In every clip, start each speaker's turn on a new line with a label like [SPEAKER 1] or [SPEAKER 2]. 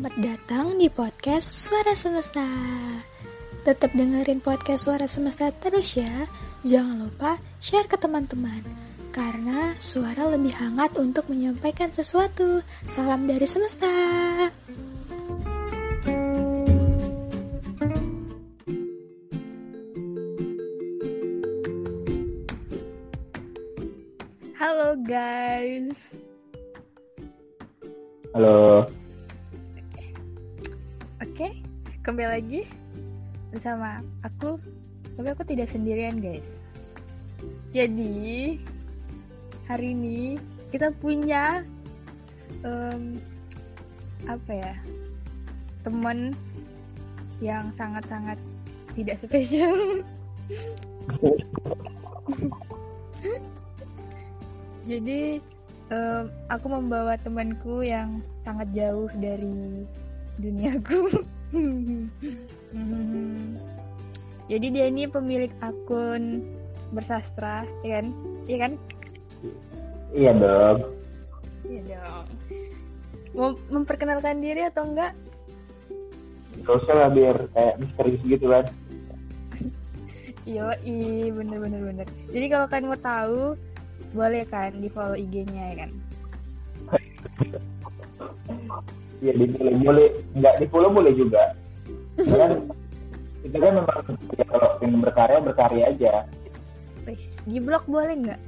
[SPEAKER 1] Selamat datang di podcast Suara Semesta. Tetap dengerin podcast Suara Semesta terus ya. Jangan lupa share ke teman-teman. Karena suara lebih hangat untuk menyampaikan sesuatu. Salam dari semesta. Halo guys.
[SPEAKER 2] Halo.
[SPEAKER 1] Kembali lagi bersama aku. Tapi aku tidak sendirian, guys. Jadi hari ini kita punya em, apa ya teman yang sangat-sangat tidak spesial. Jadi em, aku membawa temanku yang sangat jauh dari duniaku. Hmm. Jadi dia ini pemilik akun bersastra, ya kan? Iya kan?
[SPEAKER 2] Iya dong.
[SPEAKER 1] Iya dong. Mau memperkenalkan diri atau enggak?
[SPEAKER 2] Gak usah lah biar kayak misterius gitu kan.
[SPEAKER 1] Yo, i bener bener bener. Jadi kalau kalian mau tahu, boleh kan di follow IG-nya ya kan?
[SPEAKER 2] Iya di boleh boleh nggak di follow boleh juga. kan kita kan memang ya, kalau ingin berkarya berkarya aja.
[SPEAKER 1] Wes, di blog boleh nggak?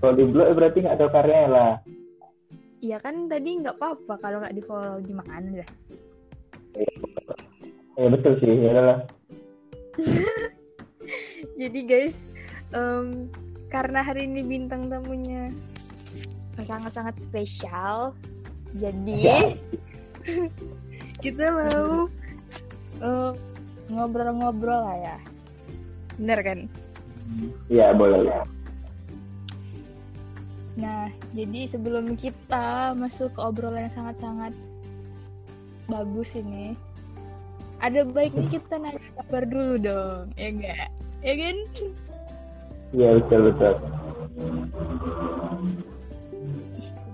[SPEAKER 2] Kalau di blog berarti nggak ada karyanya lah.
[SPEAKER 1] Iya kan tadi nggak apa-apa kalau nggak di follow gimana dah?
[SPEAKER 2] Ya betul sih ya lah.
[SPEAKER 1] Jadi guys, em, karena hari ini bintang tamunya sangat-sangat spesial, jadi
[SPEAKER 2] Ya.
[SPEAKER 1] kita mau eh, ngobrol-ngobrol lah ya. Bener kan?
[SPEAKER 2] Iya boleh lah.
[SPEAKER 1] Nah, jadi sebelum kita masuk ke obrolan yang sangat-sangat bagus ini, ada baiknya kita nanya kabar dulu dong, ya enggak? Ya kan?
[SPEAKER 2] Iya betul betul.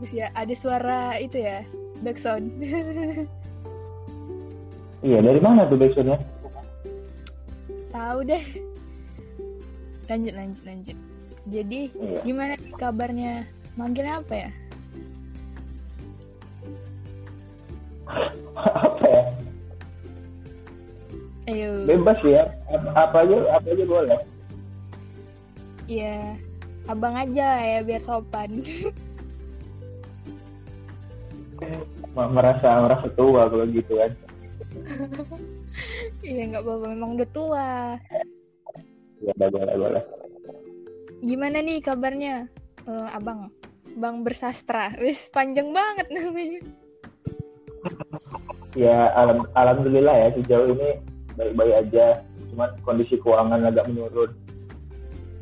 [SPEAKER 1] Bagus ya, ada suara itu ya, backsound.
[SPEAKER 2] Iya dari mana tuh backsoundnya?
[SPEAKER 1] Tahu deh. Lanjut, lanjut, lanjut. Jadi,
[SPEAKER 2] Iya.
[SPEAKER 1] gimana kabarnya? Manggilnya apa ya?
[SPEAKER 2] apa ya?
[SPEAKER 1] Ayo.
[SPEAKER 2] Bebas ya. Apa, apa aja apa aja boleh.
[SPEAKER 1] Iya, abang aja ya biar sopan.
[SPEAKER 2] Merasa merasa tua kalau gitu kan.
[SPEAKER 1] Iya, nggak apa-apa. Memang udah tua.
[SPEAKER 2] Ya boleh boleh.
[SPEAKER 1] Gimana nih kabarnya, Eh, abang? Bang bersastra, wis panjang banget namanya.
[SPEAKER 2] Ya alam, alhamdulillah ya sejauh ini baik-baik aja. Cuman kondisi keuangan agak menurun.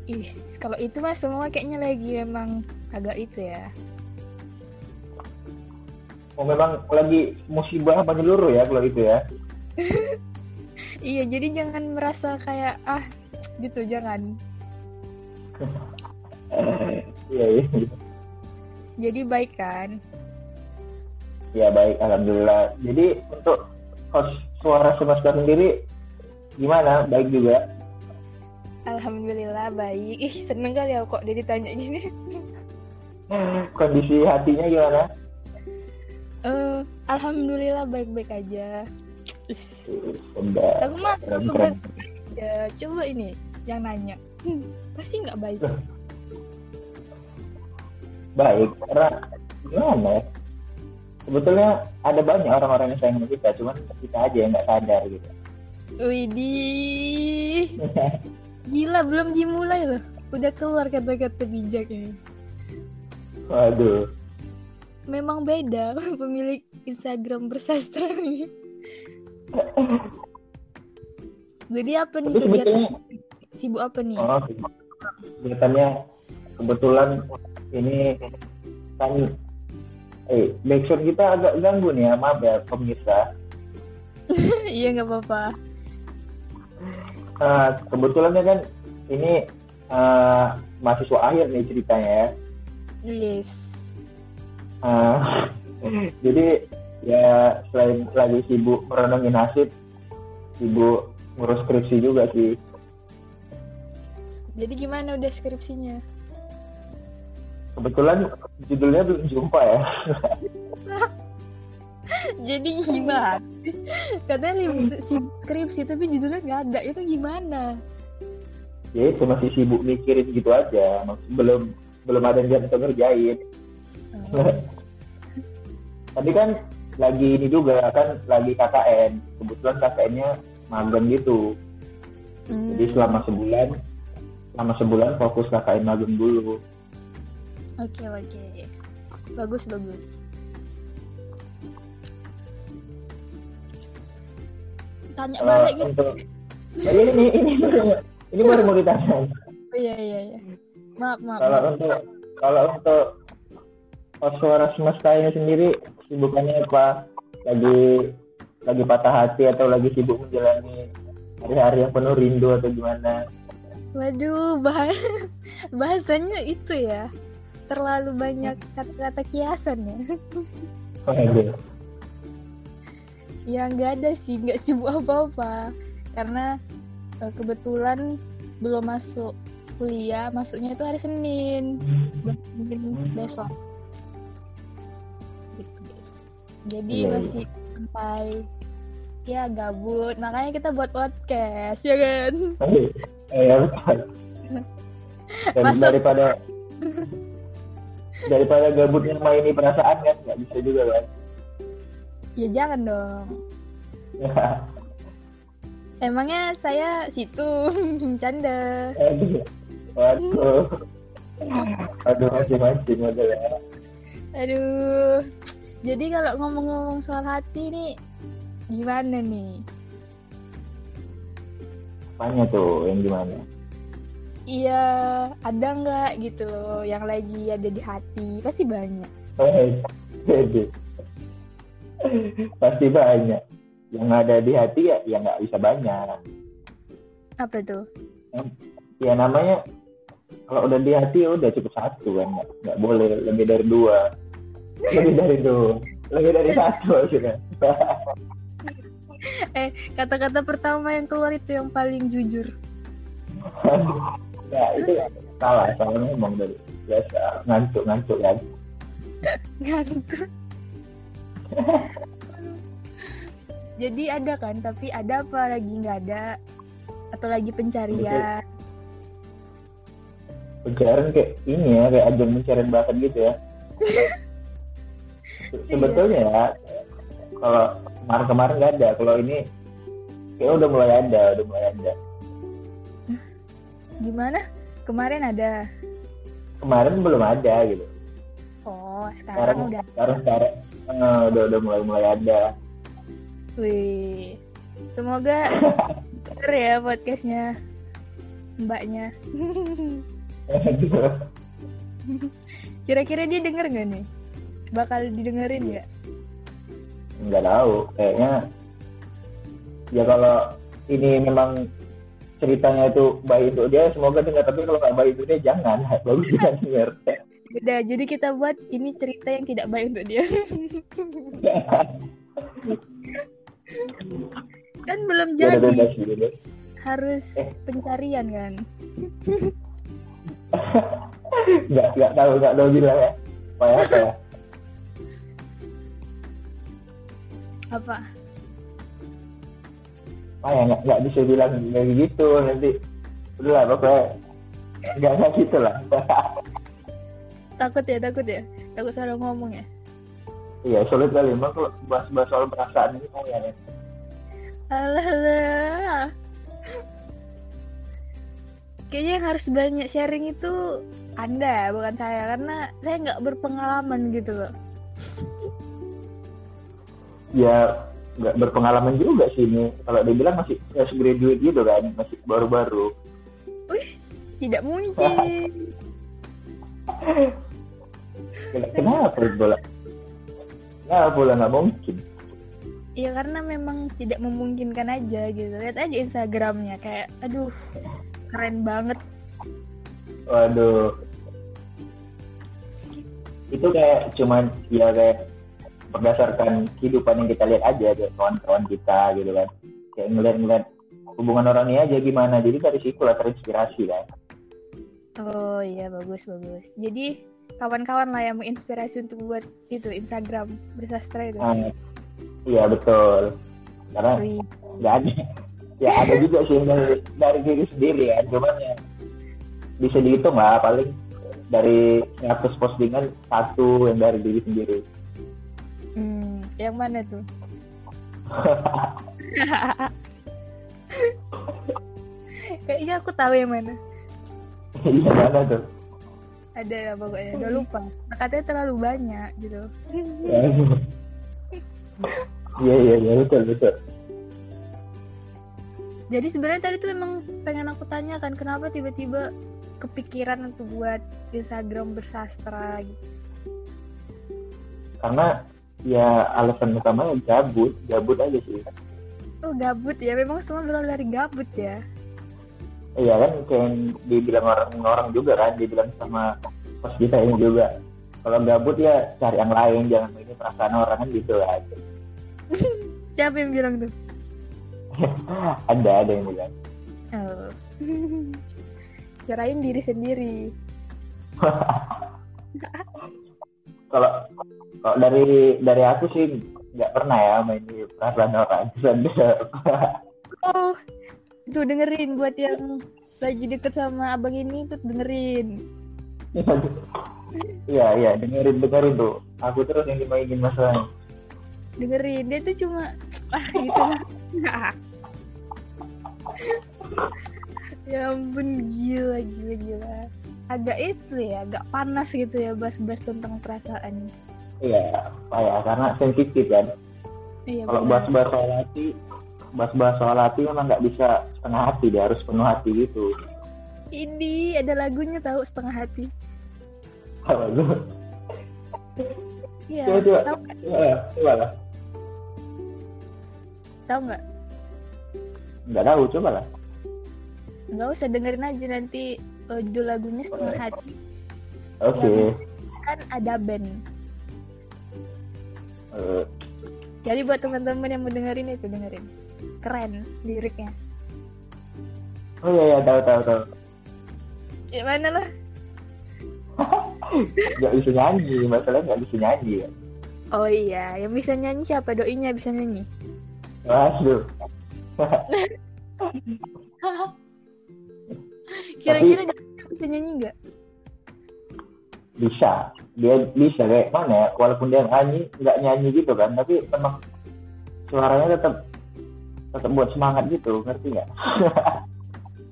[SPEAKER 1] Ih, kalau itu mah semua kayaknya lagi emang agak itu ya.
[SPEAKER 2] Oh memang lagi musibah menyeluruh ya kalau itu ya.
[SPEAKER 1] Iya, jadi jangan merasa kayak ah gitu jangan.
[SPEAKER 2] Iya iya.
[SPEAKER 1] Jadi baik kan?
[SPEAKER 2] Ya baik alhamdulillah. Jadi untuk host suara semesta sendiri gimana? Baik juga.
[SPEAKER 1] Alhamdulillah baik. Ih, seneng kali ya kok dia ditanya gini.
[SPEAKER 2] Kondisi hatinya gimana?
[SPEAKER 1] Eh, alhamdulillah baik-baik aja. Aku mah aku baik aja. Coba ini yang nanya. Hmm, pasti nggak baik.
[SPEAKER 2] Baik. Karena gimana ya? Sebetulnya ada banyak orang-orang yang sayang sama kita, cuman kita aja yang nggak sadar gitu.
[SPEAKER 1] Widih, gila belum dimulai loh. Udah keluar kata-kata bijaknya.
[SPEAKER 2] Waduh.
[SPEAKER 1] Memang beda pemilik Instagram bersastra ini. Jadi apa nih kegiatan sibuk apa nih?
[SPEAKER 2] Oh, kelihatannya kebetulan ini kan eh backsound kita agak ganggu nih ya, maaf ya pemirsa.
[SPEAKER 1] Iya nggak apa-apa.
[SPEAKER 2] Eh, kebetulannya kan ini eh, mahasiswa akhir nih ceritanya ya.
[SPEAKER 1] Yes.
[SPEAKER 2] Eh, jadi ya selain lagi sibuk merenungi nasib sibuk ngurus skripsi juga sih
[SPEAKER 1] Jadi gimana udah skripsinya?
[SPEAKER 2] kebetulan judulnya belum jumpa ya
[SPEAKER 1] Jadi gimana? Katanya libur skripsi tapi judulnya nggak ada. Itu gimana?
[SPEAKER 2] ya itu masih sibuk mikirin gitu aja belum belum ada yang bisa ngerjain Tadi kan lagi ini juga kan lagi KKN. Kebetulan KKN-nya magang gitu.
[SPEAKER 1] Hmm.
[SPEAKER 2] Jadi selama sebulan selama sebulan fokus KKN magang dulu.
[SPEAKER 1] Oke oke. Bagus bagus. Tanya
[SPEAKER 2] Kalau
[SPEAKER 1] balik gitu.
[SPEAKER 2] untuk Nah, ini, ini ini baru ini baru mau ditanya.
[SPEAKER 1] Oh, iya iya iya. Maaf maaf.
[SPEAKER 2] Kalau untuk kalau untuk suara semesta ini sendiri sibukannya apa? Lagi lagi patah hati atau lagi sibuk menjalani hari-hari yang penuh rindu atau gimana?
[SPEAKER 1] Waduh, bahas bahasanya itu ya. Terlalu banyak kata-kata kiasan ya.
[SPEAKER 2] Waduh.
[SPEAKER 1] Ya nggak ada sih, nggak sibuk apa-apa. Karena eh, kebetulan belum masuk kuliah, masuknya itu hari Senin. Mungkin besok. Jadi
[SPEAKER 2] Iya, iya.
[SPEAKER 1] masih sampai ya gabut. Makanya kita buat podcast, ya kan?
[SPEAKER 2] Iya. Dan
[SPEAKER 1] Masuk.
[SPEAKER 2] daripada daripada gabutnya maini perasaan kan nggak bisa juga kan.
[SPEAKER 1] Ya jangan dong. Emangnya saya situ canda.
[SPEAKER 2] Aduh. Waduh. Aduh masing-masing model ya.
[SPEAKER 1] Aduh. Jadi kalau ngomong-ngomong soal hati nih gimana nih?
[SPEAKER 2] Apanya tuh yang gimana?
[SPEAKER 1] Iya, ada nggak gitu loh yang lagi ada di hati? Pasti banyak.
[SPEAKER 2] Jadi pasti banyak. Yang ada di hati ya ya nggak bisa banyak.
[SPEAKER 1] Apa tuh?
[SPEAKER 2] Ya namanya kalau udah di hati ya udah cukup satu kan nggak boleh lebih dari dua lebih dari dua lebih dari satu maksudnya
[SPEAKER 1] Eh, kata-kata pertama yang keluar itu yang paling jujur.
[SPEAKER 2] ya itu salah salah ngomong dari biasa ngantuk ngantuk kan
[SPEAKER 1] Ngantuk. Jadi ada kan, tapi ada apa lagi nggak ada? Atau lagi pencarian?
[SPEAKER 2] pencarian kayak ini ya kayak ajang pencarian bakat gitu ya sebetulnya ya kalau kemarin-kemarin nggak ada kalau ini kayak udah mulai ada udah mulai ada
[SPEAKER 1] Gimana? Kemarin ada.
[SPEAKER 2] kemarin belum ada gitu
[SPEAKER 1] Oh,
[SPEAKER 2] sekarang
[SPEAKER 1] sekarang udah.
[SPEAKER 2] sekarang sekarang eh, udah udah mulai mulai ada
[SPEAKER 1] Wih. Semoga denger ya podcastnya mbaknya. Kira-kira dia denger gak nih? Bakal didengerin nggak?
[SPEAKER 2] nggak tahu kayaknya ya kalau ini memang ceritanya itu baik untuk dia semoga dengar tapi kalau nggak baik untuk dia jangan bagus juga denger
[SPEAKER 1] Udah, jadi kita buat ini cerita yang tidak baik untuk dia. kan belum
[SPEAKER 2] Ya udah
[SPEAKER 1] jadi,
[SPEAKER 2] bebas gitu deh.
[SPEAKER 1] harus pencarian kan?
[SPEAKER 2] nggak nggak tahu nggak tahu bilang ya apa ya apa
[SPEAKER 1] apa
[SPEAKER 2] ya nggak nggak bisa bilang kayak gitu nanti udah lah pokoknya nggak nggak gitu lah
[SPEAKER 1] Takut ya, takut ya? Takut salah ngomong ya?
[SPEAKER 2] iya sulit kali emang kalau bahas bahas soal perasaan ini kan ya
[SPEAKER 1] Alah, alah. Kayaknya yang harus banyak sharing itu Anda, bukan saya. Karena saya nggak berpengalaman gitu loh.
[SPEAKER 2] Ya nggak berpengalaman juga sih ini kalau dibilang masih fresh graduate gitu kan masih baru-baru
[SPEAKER 1] Tidak mungkin.
[SPEAKER 2] Ken- kenapa bola Kenapa bola nggak mungkin
[SPEAKER 1] Ya karena memang tidak memungkinkan aja gitu. Lihat aja Instagramnya kayak, aduh, keren banget.
[SPEAKER 2] waduh itu kayak cuman ya kayak berdasarkan kehidupan yang kita lihat aja dari kawan-kawan kita gitu kan. Kayak ngeliat-ngeliat hubungan orang ini aja gimana. Jadi dari situ lah terinspirasi kan.
[SPEAKER 1] Oh iya bagus bagus. Jadi kawan-kawan lah yang menginspirasi untuk buat itu Instagram bersastra itu.
[SPEAKER 2] Nah, iya betul. Karena
[SPEAKER 1] Wih.
[SPEAKER 2] nggak ada ya ada juga sih dari, dari diri sendiri ya. Cuman ya bisa dihitung lah paling dari 100 postingan satu yang dari diri sendiri
[SPEAKER 1] hmm, yang mana tuh? Kayaknya aku tahu yang mana.
[SPEAKER 2] Iya mana tuh?
[SPEAKER 1] Ada ya pokoknya udah lupa. Katanya terlalu banyak gitu.
[SPEAKER 2] Iya iya iya betul betul.
[SPEAKER 1] Jadi sebenarnya tadi tuh memang pengen aku tanyakan kenapa tiba-tiba kepikiran untuk buat Instagram bersastra gitu?
[SPEAKER 2] Karena ya alasan utamanya gabut. Gabut aja sih.
[SPEAKER 1] Oh gabut ya. Memang semua berawal dari gabut ya.
[SPEAKER 2] Iya kan kayak dibilang orang-orang juga kan dibilang sama pas kita ini juga. Kalau gabut ya cari yang lain jangan ini perasaan orang kan gitu kan
[SPEAKER 1] siapa yang bilang tuh?
[SPEAKER 2] Ada ada yang bilang.
[SPEAKER 1] Oh. kirain diri sendiri.
[SPEAKER 2] Kalau kalau dari dari aku sih nggak pernah ya main di perasaan orang
[SPEAKER 1] oh tuh dengerin buat yang lagi deket sama abang ini tuh dengerin.
[SPEAKER 2] Iya iya dengerin dengerin tuh aku terus yang dimainin masalahnya.
[SPEAKER 1] Dengerin dia tuh cuma ah gitu. Lah ya ampun gila gila gila. Agak itu ya agak panas gitu ya bahas-bahas tentang perasaan
[SPEAKER 2] iya apa ya karena sensitif kan.
[SPEAKER 1] Iya
[SPEAKER 2] kalau bahas-bahas soal hati bahas-bahas soal hati memang nggak bisa setengah hati dia harus penuh hati gitu.
[SPEAKER 1] Ini ada lagunya tahu setengah hati.
[SPEAKER 2] Apa tuh?
[SPEAKER 1] iya
[SPEAKER 2] coba coba.
[SPEAKER 1] tahu nggak?
[SPEAKER 2] Coba lah, coba lah.
[SPEAKER 1] Tahu nggak?
[SPEAKER 2] Nggak tahu coba lah.
[SPEAKER 1] Nggak usah dengerin aja nanti eh, judul lagunya setengah hati.
[SPEAKER 2] Oke.
[SPEAKER 1] Kan ada band jadi buat teman-teman yang mau dengerin itu dengerin. Keren liriknya.
[SPEAKER 2] Oh iya iya tahu tahu tahu.
[SPEAKER 1] Gimana lah?
[SPEAKER 2] Nggak bisa nyanyi masalahnya nggak bisa nyanyi ya.
[SPEAKER 1] Oh iya. Yang bisa nyanyi siapa? Doinya bisa nyanyi?
[SPEAKER 2] Waduh.
[SPEAKER 1] Kira-kira Doinya bisa nyanyi nggak
[SPEAKER 2] bisa dia bisa kayak mana ya walaupun dia nyanyi nggak nyanyi gitu kan tapi memang suaranya tetap tetap buat semangat gitu ngerti nggak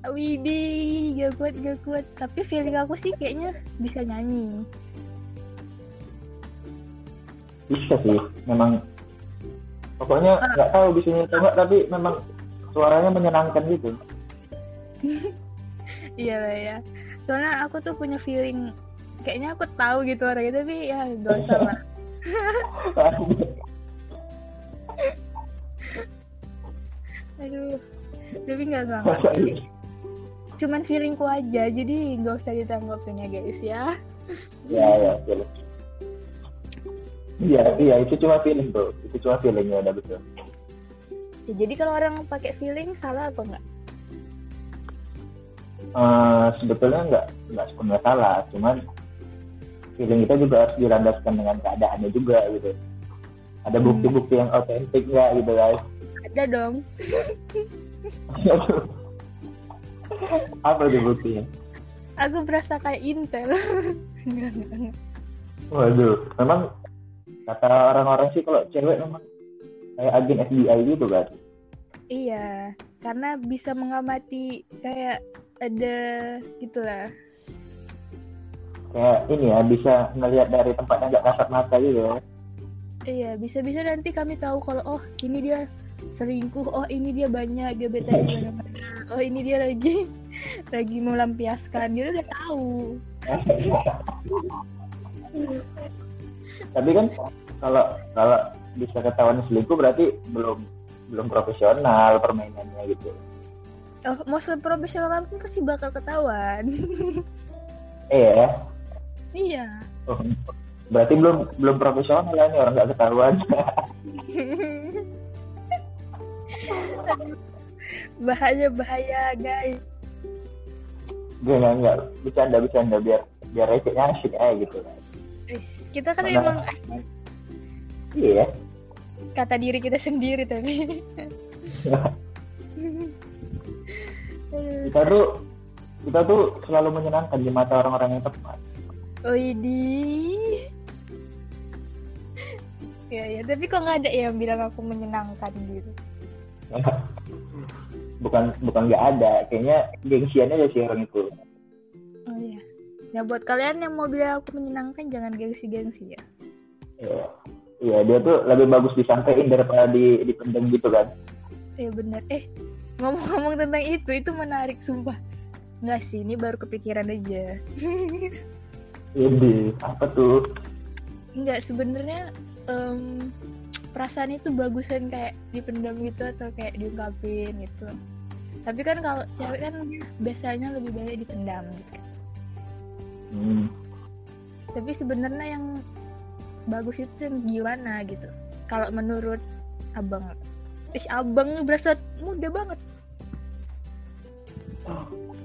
[SPEAKER 1] Widih, gak kuat, gak kuat. Tapi feeling aku sih kayaknya bisa nyanyi.
[SPEAKER 2] bisa sih memang pokoknya nggak tahu bisa nyanyi atau nggak tapi memang suaranya menyenangkan gitu
[SPEAKER 1] Iya lah ya. Soalnya aku tuh punya feeling, kayaknya aku tahu gitu orangnya, tapi ya gak usah lah. Aduh, tapi nggak nggak. nggak. Cuman feelingku aja, jadi nggak usah ditanggapin ya guys ya.
[SPEAKER 2] ya ya betul. iya iya itu cuma feeling tuh itu cuma feelingnya udah betul
[SPEAKER 1] Ya, jadi kalau orang pakai feeling salah apa enggak?
[SPEAKER 2] Eh, sebetulnya nggak nggak sepenuhnya salah cuman feeling kita juga harus dilandaskan dengan keadaannya juga gitu ada bukti-bukti yang otentik nggak gitu guys
[SPEAKER 1] Ada dong.
[SPEAKER 2] apa tuh buktinya
[SPEAKER 1] Aku berasa kayak Intel.
[SPEAKER 2] Waduh memang kata orang-orang sih kalau cewek memang kayak agen FBI gitu kan
[SPEAKER 1] Iya, karena bisa mengamati kayak ada gitulah.
[SPEAKER 2] Kayak ini ya bisa ngelihat dari tempat yang nggak kasat mata gitu ya
[SPEAKER 1] Iya, bisa-bisa nanti kami tahu kalau oh ini dia selingkuh, oh ini dia banyak dia beta di mana-mana, oh ini dia lagi lagi melampiaskan, gitu udah tahu.
[SPEAKER 2] tapi kan kalau kalau bisa ketahuan selingkuh berarti belum belum profesional permainannya gitu
[SPEAKER 1] Oh, mau seprofesional pun pasti bakal ketahuan.
[SPEAKER 2] eh ya
[SPEAKER 1] iya.
[SPEAKER 2] oh, berarti belum belum profesional lah ini orang nggak ketahuan
[SPEAKER 1] bahaya bahaya guys
[SPEAKER 2] Gak, gak, gak. Bercanda, bercanda. Biar biar recehnya asik aja gitu.
[SPEAKER 1] Kita kan
[SPEAKER 2] Mana-
[SPEAKER 1] memang
[SPEAKER 2] Iya.
[SPEAKER 1] kata diri kita sendiri tapi
[SPEAKER 2] Kita tuh kita tuh selalu menyenangkan di mata orang-orang yang tepat.
[SPEAKER 1] Oh ini ya ya tapi kok nggak ada yang bilang aku menyenangkan gitu
[SPEAKER 2] bukan bukan nggak ada. Kayaknya gengsiannya aja sih orang itu.
[SPEAKER 1] oh iya nah buat kalian yang mau bilang aku menyenangkan jangan gengsi-gengsi ya
[SPEAKER 2] Iya. Iya, dia tuh lebih bagus disampaikan daripada di dipendam gitu kan.
[SPEAKER 1] Iya bener Eh ngomong-ngomong tentang itu Itu menarik sumpah Nggak sih ini baru kepikiran aja
[SPEAKER 2] Jadi apa tuh?
[SPEAKER 1] Enggak sebenarnya em, Perasaan itu bagusan kayak dipendam gitu Atau kayak diungkapin gitu Tapi kan kalau cewek kan Biasanya lebih baik dipendam gitu kan
[SPEAKER 2] Hmm.
[SPEAKER 1] Tapi sebenarnya yang Bagus itu yang gimana gitu Kalau menurut abang Ih abang berasa muda banget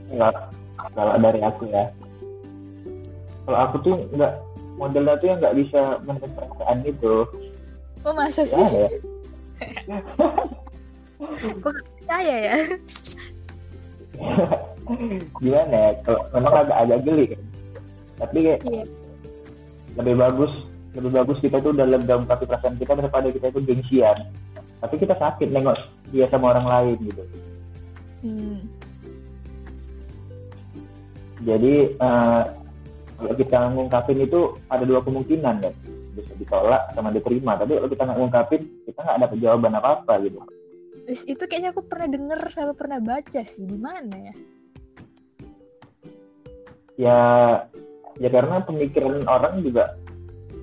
[SPEAKER 2] Enggak. Kalau dari aku ya. Kalau aku tuh nggak modelnya tuh yang nggak bisa menekan perasaan gitu.
[SPEAKER 1] Oh masa
[SPEAKER 2] Ya,
[SPEAKER 1] sih?
[SPEAKER 2] ya.
[SPEAKER 1] Kok nggak percaya ya?
[SPEAKER 2] gimana ya kalau memang agak agak geli kan tapi kayak
[SPEAKER 1] Iya.
[SPEAKER 2] lebih bagus lebih bagus kita tuh udah lega ungkapin perasaan kita daripada kita itu gengsian tapi kita sakit nengok dia sama orang lain gitu
[SPEAKER 1] Hmm.
[SPEAKER 2] jadi eh, kalau kita ngungkapin itu ada dua kemungkinan kan bisa ditolak sama diterima tapi kalau kita nggak ngungkapin kita nggak dapat jawaban apa apa gitu
[SPEAKER 1] itu kayaknya aku pernah denger sama pernah baca sih di mana ya?
[SPEAKER 2] ya ya karena pemikiran orang juga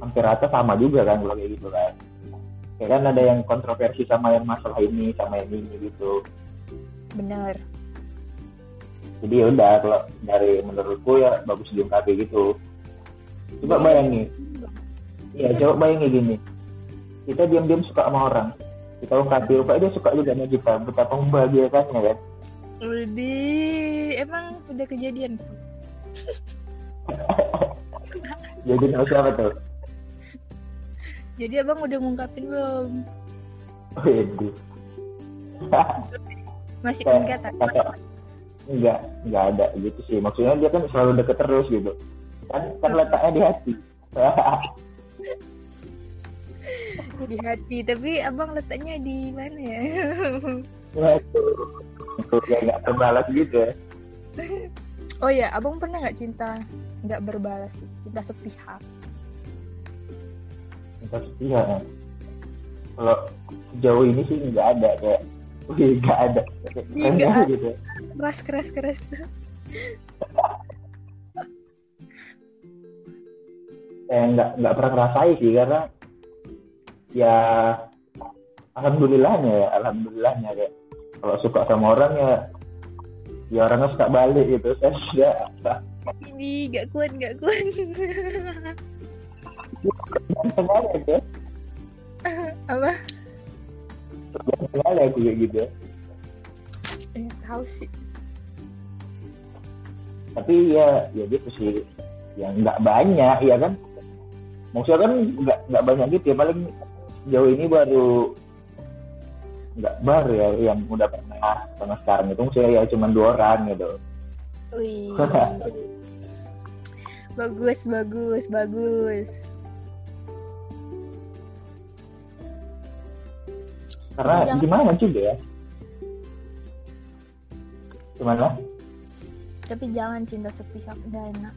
[SPEAKER 2] hampir rata sama juga kan kalau kayak gitu kan ya kan ada yang kontroversi sama yang masalah ini sama yang ini gitu
[SPEAKER 1] Bener.
[SPEAKER 2] Jadi ya udah kalau dari menurutku ya bagus diungkapi gitu coba bayangin iya coba bayangin gini kita diam-diam suka sama orang kita ungkapi rupanya dia suka juga sama kita betapa membahagiakannya kan
[SPEAKER 1] Lebih emang udah kejadian.
[SPEAKER 2] jadi nama siapa tuh
[SPEAKER 1] Jadi abang udah ngungkapin belum?
[SPEAKER 2] Waduh.
[SPEAKER 1] Masih enggak tak?
[SPEAKER 2] Kata enggak enggak ada gitu sih maksudnya dia kan selalu deket terus gitu kan kan letaknya di hati
[SPEAKER 1] Di hati. Tapi abang letaknya di mana ya?
[SPEAKER 2] Waduh. itu nggak terbalas gitu ya
[SPEAKER 1] oh ya, abang pernah nggak cinta nggak berbalas nih? Cinta sepihak.
[SPEAKER 2] Cinta ya. kalau sejauh ini sih nggak ada kayak nggak ada
[SPEAKER 1] Ih, nggak ada.
[SPEAKER 2] gitu
[SPEAKER 1] Keras keras keras.
[SPEAKER 2] kayak nggak nggak pernah ngerasain sih karena ya alhamdulillahnya ya alhamdulillahnya kayak kalau suka sama orang ya ya orangnya suka balik gitu saya sudah
[SPEAKER 1] Ini nggak kuat nggak kuat.
[SPEAKER 2] ya
[SPEAKER 1] Apa?
[SPEAKER 2] Aja aku kayak gitu ya.
[SPEAKER 1] Eh, tahu sih.
[SPEAKER 2] tapi ya ya gitu sih yang nggak banyak ya kan maksudnya kan nggak nggak banyak gitu ya paling jauh ini baru nggak baru ya yang udah pernah sama sekarang itu maksudnya ya cuma dua orang gitu
[SPEAKER 1] Wih. bagus, bagus, bagus.
[SPEAKER 2] Karena
[SPEAKER 1] Jangan-
[SPEAKER 2] gimana juga ya? Gimana?
[SPEAKER 1] Tapi jangan cinta sepihak, gak enak.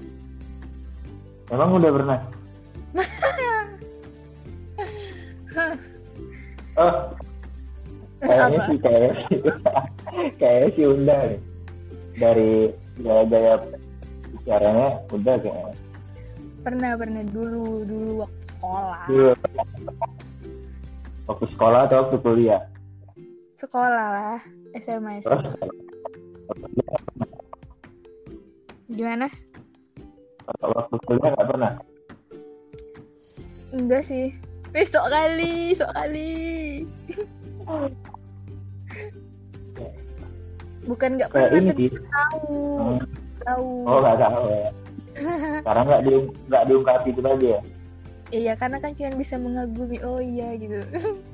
[SPEAKER 2] emang udah pernah? Oh. Kayaknya sih kayak kayaknya sih udah nih. Dari gaya-gaya bicaranya udah kayaknya.
[SPEAKER 1] Pernah, pernah. Dulu, dulu waktu sekolah.
[SPEAKER 2] Dulu. Waktu sekolah atau waktu kuliah?
[SPEAKER 1] Sekolah lah, SMA, SMA. Gimana?
[SPEAKER 2] kalau waktu kuliah nggak pernah?
[SPEAKER 1] Enggak sih. Besok kali sok kali. Bukan nggak pernah
[SPEAKER 2] ini
[SPEAKER 1] tapi tahu
[SPEAKER 2] Hmm.
[SPEAKER 1] tahu.
[SPEAKER 2] Oh nggak tahu ya. Karena nggak diung nggak diungkapin itu aja ya
[SPEAKER 1] iya karena kan Cian bisa mengagumi oh iya gitu.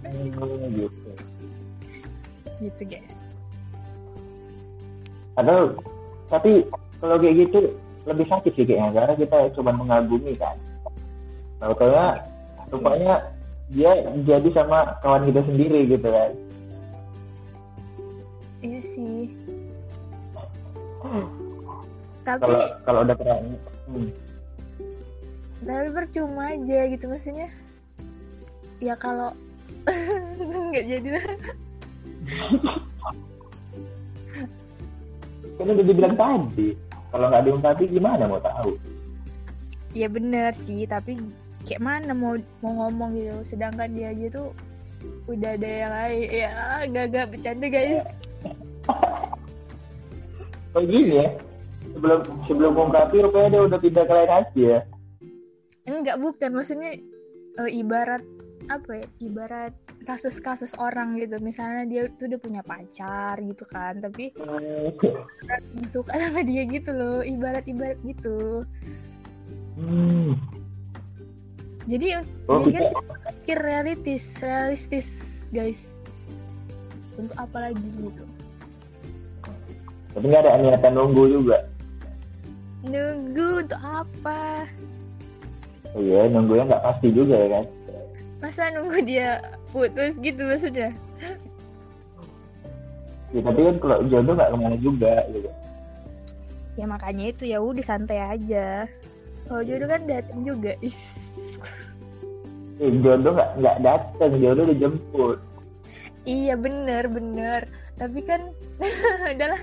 [SPEAKER 2] Gitu
[SPEAKER 1] gitu guys.
[SPEAKER 2] Atau tapi kalau kayak gitu lebih sakit sih kayaknya karena kita cuma mengagumi kan. Tahu taunya rupanya dia jadi sama kawan kita sendiri gitu kan.
[SPEAKER 1] Iya sih. Tapi
[SPEAKER 2] kalau kalau udah pernah hmm,
[SPEAKER 1] tapi percuma aja gitu maksudnya. Ya kalau nggak jadi lah.
[SPEAKER 2] Kan udah dibilang tadi kalau nggak diungkapin gimana mau tahu?
[SPEAKER 1] Ya bener sih tapi kayak mana mau mau ngomong gitu. Sedangkan dia aja tuh udah ada yang lain. Ya gak bercanda guys.
[SPEAKER 2] Oh gini ya. Sebelum sebelum ungkapin rupanya dia udah pindah ke lain hati ya
[SPEAKER 1] enggak bukan. Maksudnya eh, ibarat apa ya ibarat kasus-kasus orang gitu. Misalnya dia tuh udah punya pacar gitu kan tapi
[SPEAKER 2] Hmm,
[SPEAKER 1] suka sama dia gitu loh. Ibarat-ibarat gitu.
[SPEAKER 2] Hmm.
[SPEAKER 1] jadi
[SPEAKER 2] oh
[SPEAKER 1] jadi kan pikir realistis realistis guys. Untuk apa lagi gitu.
[SPEAKER 2] Tapi nggak ada niatan nunggu juga.
[SPEAKER 1] Nunggu untuk apa
[SPEAKER 2] iya nunggunya nggak pasti juga ya kan?
[SPEAKER 1] Masa nunggu dia putus gitu maksudnya?
[SPEAKER 2] Ya, tapi kan kalau jodoh nggak ke mana juga gitu.
[SPEAKER 1] Ya makanya itu ya udah santai aja. Kalau jodoh kan datang juga.
[SPEAKER 2] Eh, jodoh nggak nggak datang jodoh dijemput
[SPEAKER 1] iya bener bener. Tapi kan udahlah.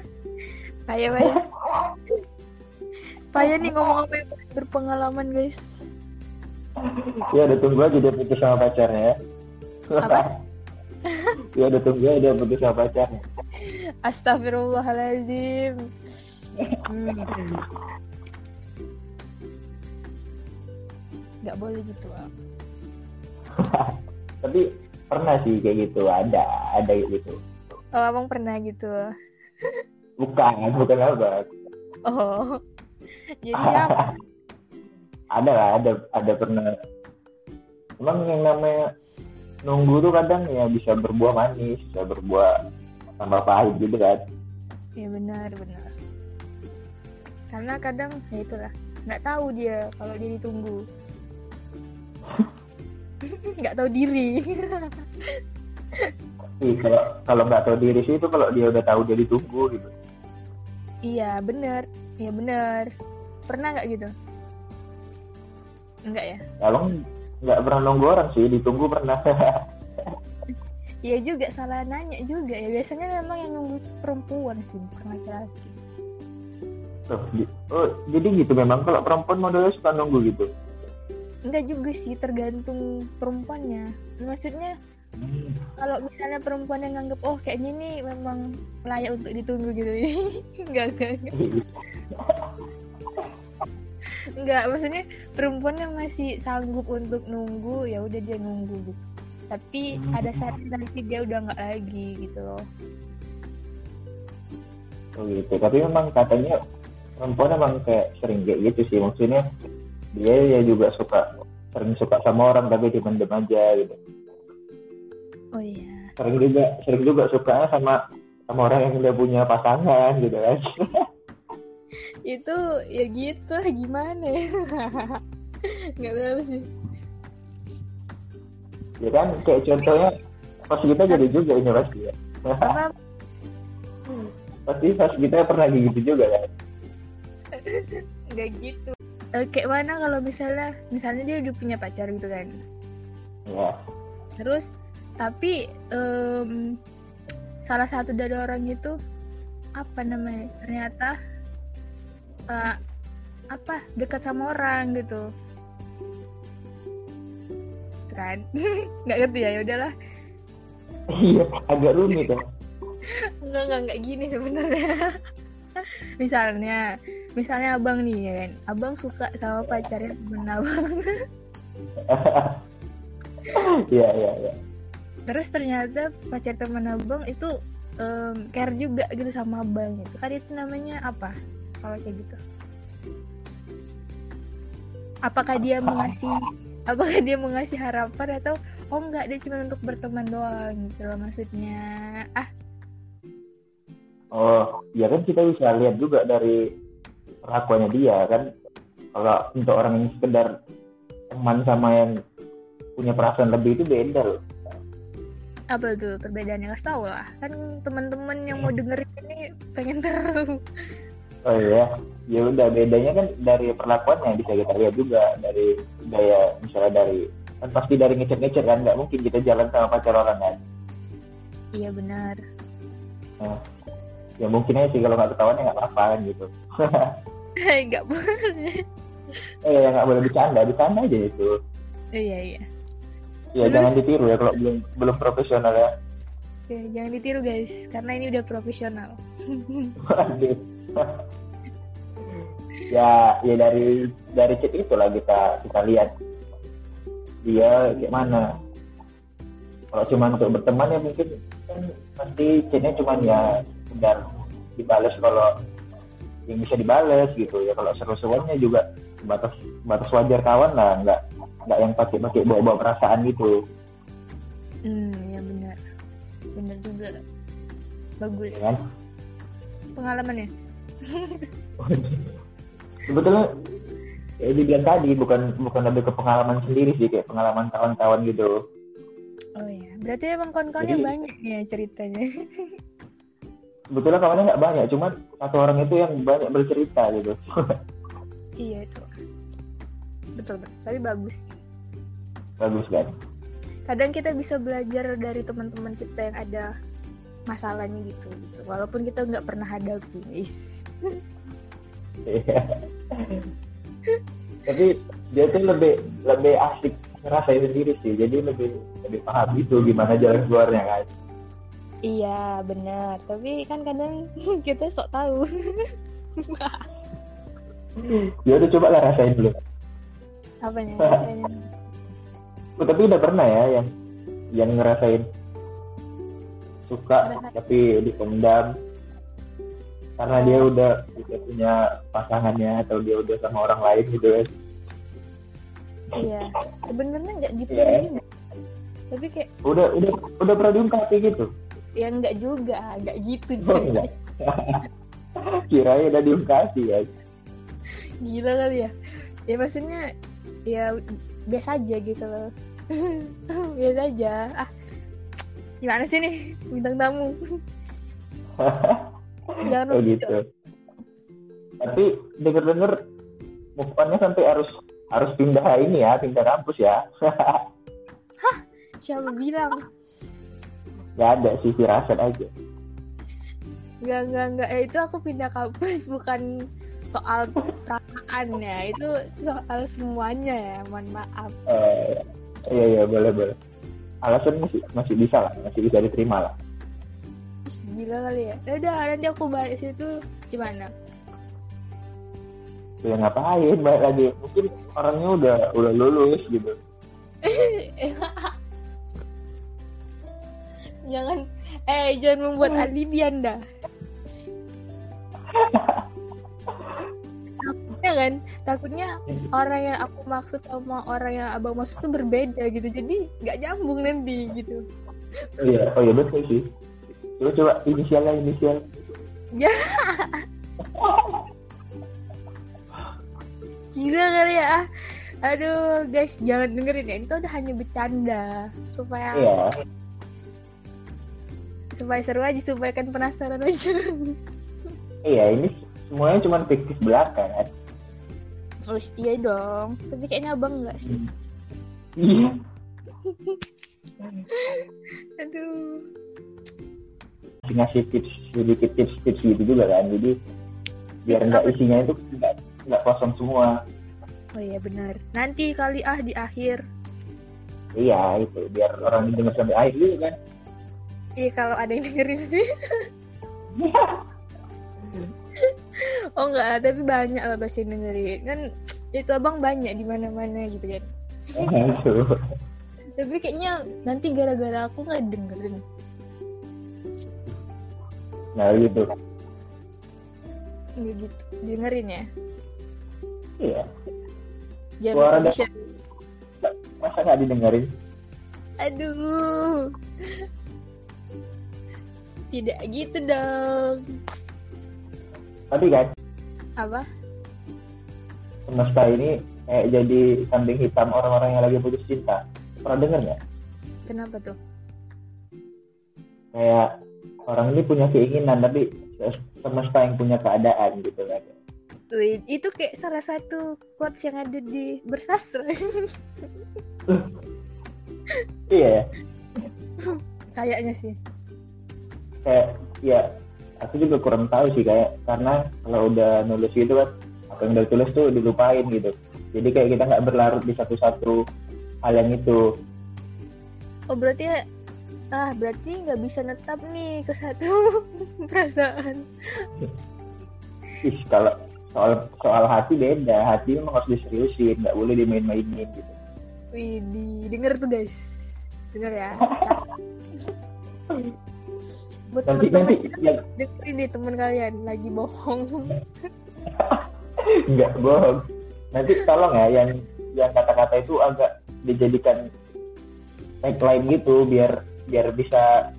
[SPEAKER 1] Payah payah. Payah nih ngomong apa yang berpengalaman guys
[SPEAKER 2] ya udah tunggu aja dia putus sama pacarnya ya.
[SPEAKER 1] Apa?
[SPEAKER 2] ya udah tunggu aja dia putus sama pacarnya.
[SPEAKER 1] Astagfirullahaladzim hmm. nggak boleh gitu
[SPEAKER 2] tapi pernah sih kayak gitu ada ada gitu.
[SPEAKER 1] Oh abang pernah gitu.
[SPEAKER 2] Bukan bukan apa
[SPEAKER 1] oh. Jadi siapa
[SPEAKER 2] ada lah ada ada pernah. Emang yang namanya nunggu tuh kadang ya bisa berbuah manis bisa berbuah tambah pahit gitu kan.
[SPEAKER 1] Ya benar benar. Karena kadang ya itulah nggak tahu dia kalau dia ditunggu. Nggak tahu diri.
[SPEAKER 2] Ih, kalau kalau nggak tahu diri sih itu kalau dia udah tahu dia ditunggu gitu.
[SPEAKER 1] Iya benar. Iya benar. Pernah nggak gitu enggak ya?
[SPEAKER 2] Kalau nggak pernah nunggu orang sih ditunggu pernah.
[SPEAKER 1] Iya juga salah nanya juga ya. Biasanya memang yang nunggu itu perempuan sih bukan laki-laki.
[SPEAKER 2] Di- oh, jadi gitu memang. Kalau perempuan modelnya suka nunggu gitu?
[SPEAKER 1] Enggak juga sih tergantung perempuannya. Maksudnya
[SPEAKER 2] Hmm.
[SPEAKER 1] kalau misalnya perempuan yang nganggep oh kayaknya ini memang layak untuk ditunggu gitu. Enggak enggak enggak enggak maksudnya perempuan yang masih sanggup untuk nunggu ya udah dia nunggu gitu tapi
[SPEAKER 2] Hmm.
[SPEAKER 1] ada saat nanti dia udah nggak lagi gitu loh
[SPEAKER 2] Oh gitu. Tapi memang katanya perempuan emang kayak sering kayak gitu sih. Maksudnya dia ya juga suka sering suka sama orang tapi dipendem aja gitu.
[SPEAKER 1] oh iya
[SPEAKER 2] Sering juga sering juga suka sama sama orang yang udah punya pasangan gitu kan.
[SPEAKER 1] itu ya gitu lah gimana ya nggak tahu sih
[SPEAKER 2] ya kan kayak contohnya pas kita jadi juga ini pasti ya. pasti pas kita pernah gitu juga kan.
[SPEAKER 1] nggak gitu Eh, kayak mana kalau misalnya misalnya dia udah punya pacar gitu kan
[SPEAKER 2] Ya.
[SPEAKER 1] terus tapi em, salah satu dari orang itu apa namanya ternyata eh, apa dekat sama orang gitu. Kan? Nggak ngerti ya ya udahlah.
[SPEAKER 2] Iya, agak rumit ya.
[SPEAKER 1] nggak nggak nggak gini sebenarnya. Misalnya misalnya abang nih ya kan? Abang suka sama pacarnya temen abang.
[SPEAKER 2] Iya iya iya.
[SPEAKER 1] terus ternyata pacar teman abang itu em, care juga gitu sama abang itu kan itu namanya apa kalau kayak gitu. Apakah dia mengasih apakah dia mengasih harapan atau oh enggak dia cuma untuk berteman doang gitu loh maksudnya. Ah.
[SPEAKER 2] Oh, ya kan kita bisa lihat juga dari perlakuannya dia kan. Kalau untuk orang yang sekedar teman sama yang punya perasaan lebih itu beda loh.
[SPEAKER 1] apa tuh perbedaannya? Nggak tahu lah. Kan teman-teman yang mau dengerin ini pengen tahu
[SPEAKER 2] Oh iya, ya udah bedanya kan dari perlakuannya bisa kita lihat juga dari gaya misalnya dari kan pasti dari ngecer-ngecer kan nggak mungkin kita jalan sama pacar orang kan.
[SPEAKER 1] iya benar
[SPEAKER 2] Nah, ya mungkin aja sih kalau nggak ketahuan ya nggak apa-apa kan gitu.
[SPEAKER 1] nggak boleh
[SPEAKER 2] eh ya nggak boleh bercanda, bercanda aja itu.
[SPEAKER 1] iya iya
[SPEAKER 2] Ya
[SPEAKER 1] Terus?
[SPEAKER 2] jangan ditiru ya kalau belum belum profesional ya.
[SPEAKER 1] Oke, jangan ditiru guys karena ini udah profesional
[SPEAKER 2] Waduh. ya ya dari dari chat itulah kita kita lihat dia kayak mana. Kalau cuma untuk berteman ya mungkin kan pasti chatnya cuma ya sekedar dibalas kalau yang bisa dibales gitu ya. Kalau seru-seruannya juga batas batas wajar kawan lah nggak nggak yang pakai pakai bawa bawa perasaan gitu.
[SPEAKER 1] Hmm ya benar. Benar juga. Bagus.
[SPEAKER 2] Ya kan?
[SPEAKER 1] Pengalamannya
[SPEAKER 2] sebetulnya ya dibilang tadi bukan bukan lebih ke pengalaman sendiri sih kayak pengalaman kawan-kawan gitu.
[SPEAKER 1] Oh ya berarti emang kawan-kawannya
[SPEAKER 2] Jadi-
[SPEAKER 1] banyak ya ceritanya.
[SPEAKER 2] Sebetulnya kawannya nggak banyak cuman satu orang itu yang banyak bercerita gitu.
[SPEAKER 1] Iya itu. Betul betul. Tapi bagus
[SPEAKER 2] bagus kan?
[SPEAKER 1] Kadang kita bisa belajar dari teman-teman kita yang ada masalahnya gitu gitu. Walaupun kita nggak pernah hadapi. Guys
[SPEAKER 2] Iya. tapi dia tuh lebih lebih asik ngerasain sendiri sih. Jadi lebih lebih paham gitu gimana jalan keluarnya kan?
[SPEAKER 1] Iya benar. Tapi kan kadang kita sok tahu.
[SPEAKER 2] Ya udah coba lah rasain dulu.
[SPEAKER 1] Apanya rasanya?
[SPEAKER 2] Oh, tapi udah pernah ya yang yang ngerasain suka tapi dipendam. Karena dia udah udah punya pasangannya atau dia udah sama orang lain gitu kan
[SPEAKER 1] iya sebenarnya nggak gitu
[SPEAKER 2] Iya.
[SPEAKER 1] juga. tapi kayak
[SPEAKER 2] udah udah udah pernah diungkapin gitu?
[SPEAKER 1] Ya nggak juga nggak gitu
[SPEAKER 2] Oh, enggak. kirain udah diungkapin ya
[SPEAKER 1] gila kali ya. Ya maksudnya ya biasa aja gitu loh. Biasa aja. Ah gimana sih nih? Bintang tamu. Jangan
[SPEAKER 2] oh gitu. Tapi denger denger move on-nya sampai harus harus pindah ini ya pindah kampus ya.
[SPEAKER 1] Siapa bilang?
[SPEAKER 2] Nggak ada sih firasat aja.
[SPEAKER 1] Nggak nggak nggak. Eh, itu aku pindah kampus bukan soal perasaan ya. Itu soal semuanya ya mohon maaf.
[SPEAKER 2] Eh, iya iya boleh boleh alasan masih masih bisa lah masih bisa diterima lah.
[SPEAKER 1] Gila kali ya. Ya udah nanti aku balik situ gimana?
[SPEAKER 2] Ya ngapain balik lagi? Mungkin orangnya udah udah lulus gitu.
[SPEAKER 1] Jangan eh jangan membuat alibi anda takutnya kan? Takutnya orang yang aku maksud sama orang yang abang maksud tuh berbeda gitu. Jadi nggak nyambung nanti gitu.
[SPEAKER 2] Oh iya oh iya betul sih. Coba coba inisialnya inisial.
[SPEAKER 1] Gila kali ya. Aduh guys jangan dengerin ya. Itu udah hanya bercanda supaya
[SPEAKER 2] iya.
[SPEAKER 1] Supaya seru aja supaya kan penasaran aja.
[SPEAKER 2] Iya ini semuanya cuma fiktif belaka kan
[SPEAKER 1] oh iya dong. Tapi kayaknya abang enggak sih.
[SPEAKER 2] Iya
[SPEAKER 1] aduh.
[SPEAKER 2] Ngasih tips sedikit tips tips gitu juga kan. Jadi biar nggak isinya itu nggak nggak kosong semua.
[SPEAKER 1] Oh iya benar. Nanti kali ah di akhir.
[SPEAKER 2] Iya itu biar orang dengar sampai akhir gitu kan.
[SPEAKER 1] Iya kalau ada yang dengerin sih oh enggak tapi banyak lah yang dengerin kan itu abang banyak di mana mana gitu kan. Tapi kayaknya nanti gara-gara aku nggak dengerin.
[SPEAKER 2] Nah gitu.
[SPEAKER 1] Nggak gitu. Dengerin ya.
[SPEAKER 2] Iya.
[SPEAKER 1] Jangan
[SPEAKER 2] Suara dan-. Masa nggak didengerin?
[SPEAKER 1] Aduh. Tidak gitu dong.
[SPEAKER 2] Tapi kan
[SPEAKER 1] Apa?
[SPEAKER 2] semesta ini kayak jadi kambing hitam orang-orang yang lagi putus cinta. Pernah denger nggak?
[SPEAKER 1] Kenapa tuh?
[SPEAKER 2] Kayak orang ini punya keinginan tapi semesta yang punya keadaan gitu kan.
[SPEAKER 1] Wih, itu kayak salah satu quotes yang ada di bersastra.
[SPEAKER 2] Iya ya.
[SPEAKER 1] Kayaknya sih.
[SPEAKER 2] Kayak ya aku juga kurang tahu sih kayak karena kalau udah nulis gitu kan apa yang udah tulis tuh dilupain gitu. Jadi kayak kita nggak berlarut di satu-satu hal yang itu.
[SPEAKER 1] Oh berarti ah berarti nggak bisa netap nih ke satu perasaan.
[SPEAKER 2] Ih, kalau soal soal hati beda. Hati memang harus diseriusin, nggak boleh dimain-mainin gitu.
[SPEAKER 1] Wih, denger tuh guys. Denger ya. Buat
[SPEAKER 2] Nanti
[SPEAKER 1] teman-teman
[SPEAKER 2] nanti yang
[SPEAKER 1] dengerin nih teman kalian lagi bohong.
[SPEAKER 2] nggak bohong. Nanti tolong ya yang yang kata-kata itu agak dijadikan tagline gitu biar biar bisa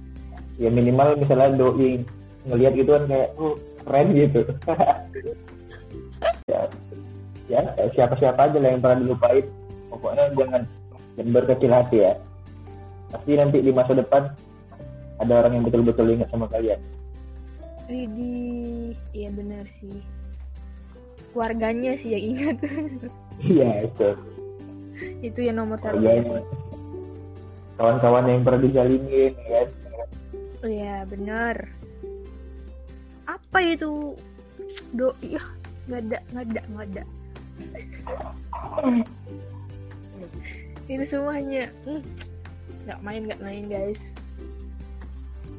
[SPEAKER 2] ya minimal misalnya doi ngelihat gitu kan kayak oh, keren gitu. ya, ya siapa-siapa aja lah yang pernah dilupain. Pokoknya jangan jangan berkecil hati ya. Pasti nanti di masa depan ada orang yang betul-betul ingat sama kalian.
[SPEAKER 1] Widih, iya bener sih. Keluarganya sih yang ingat.
[SPEAKER 2] Iya itu.
[SPEAKER 1] itu yang nomor satu.
[SPEAKER 2] Kawan-kawan yang pernah dijalinin ya kan.
[SPEAKER 1] Iya bener. Apa itu? Doi, ah, nggak ada, nggak ada, nggak ada. itu semuanya, hmm, nggak main, nggak main guys.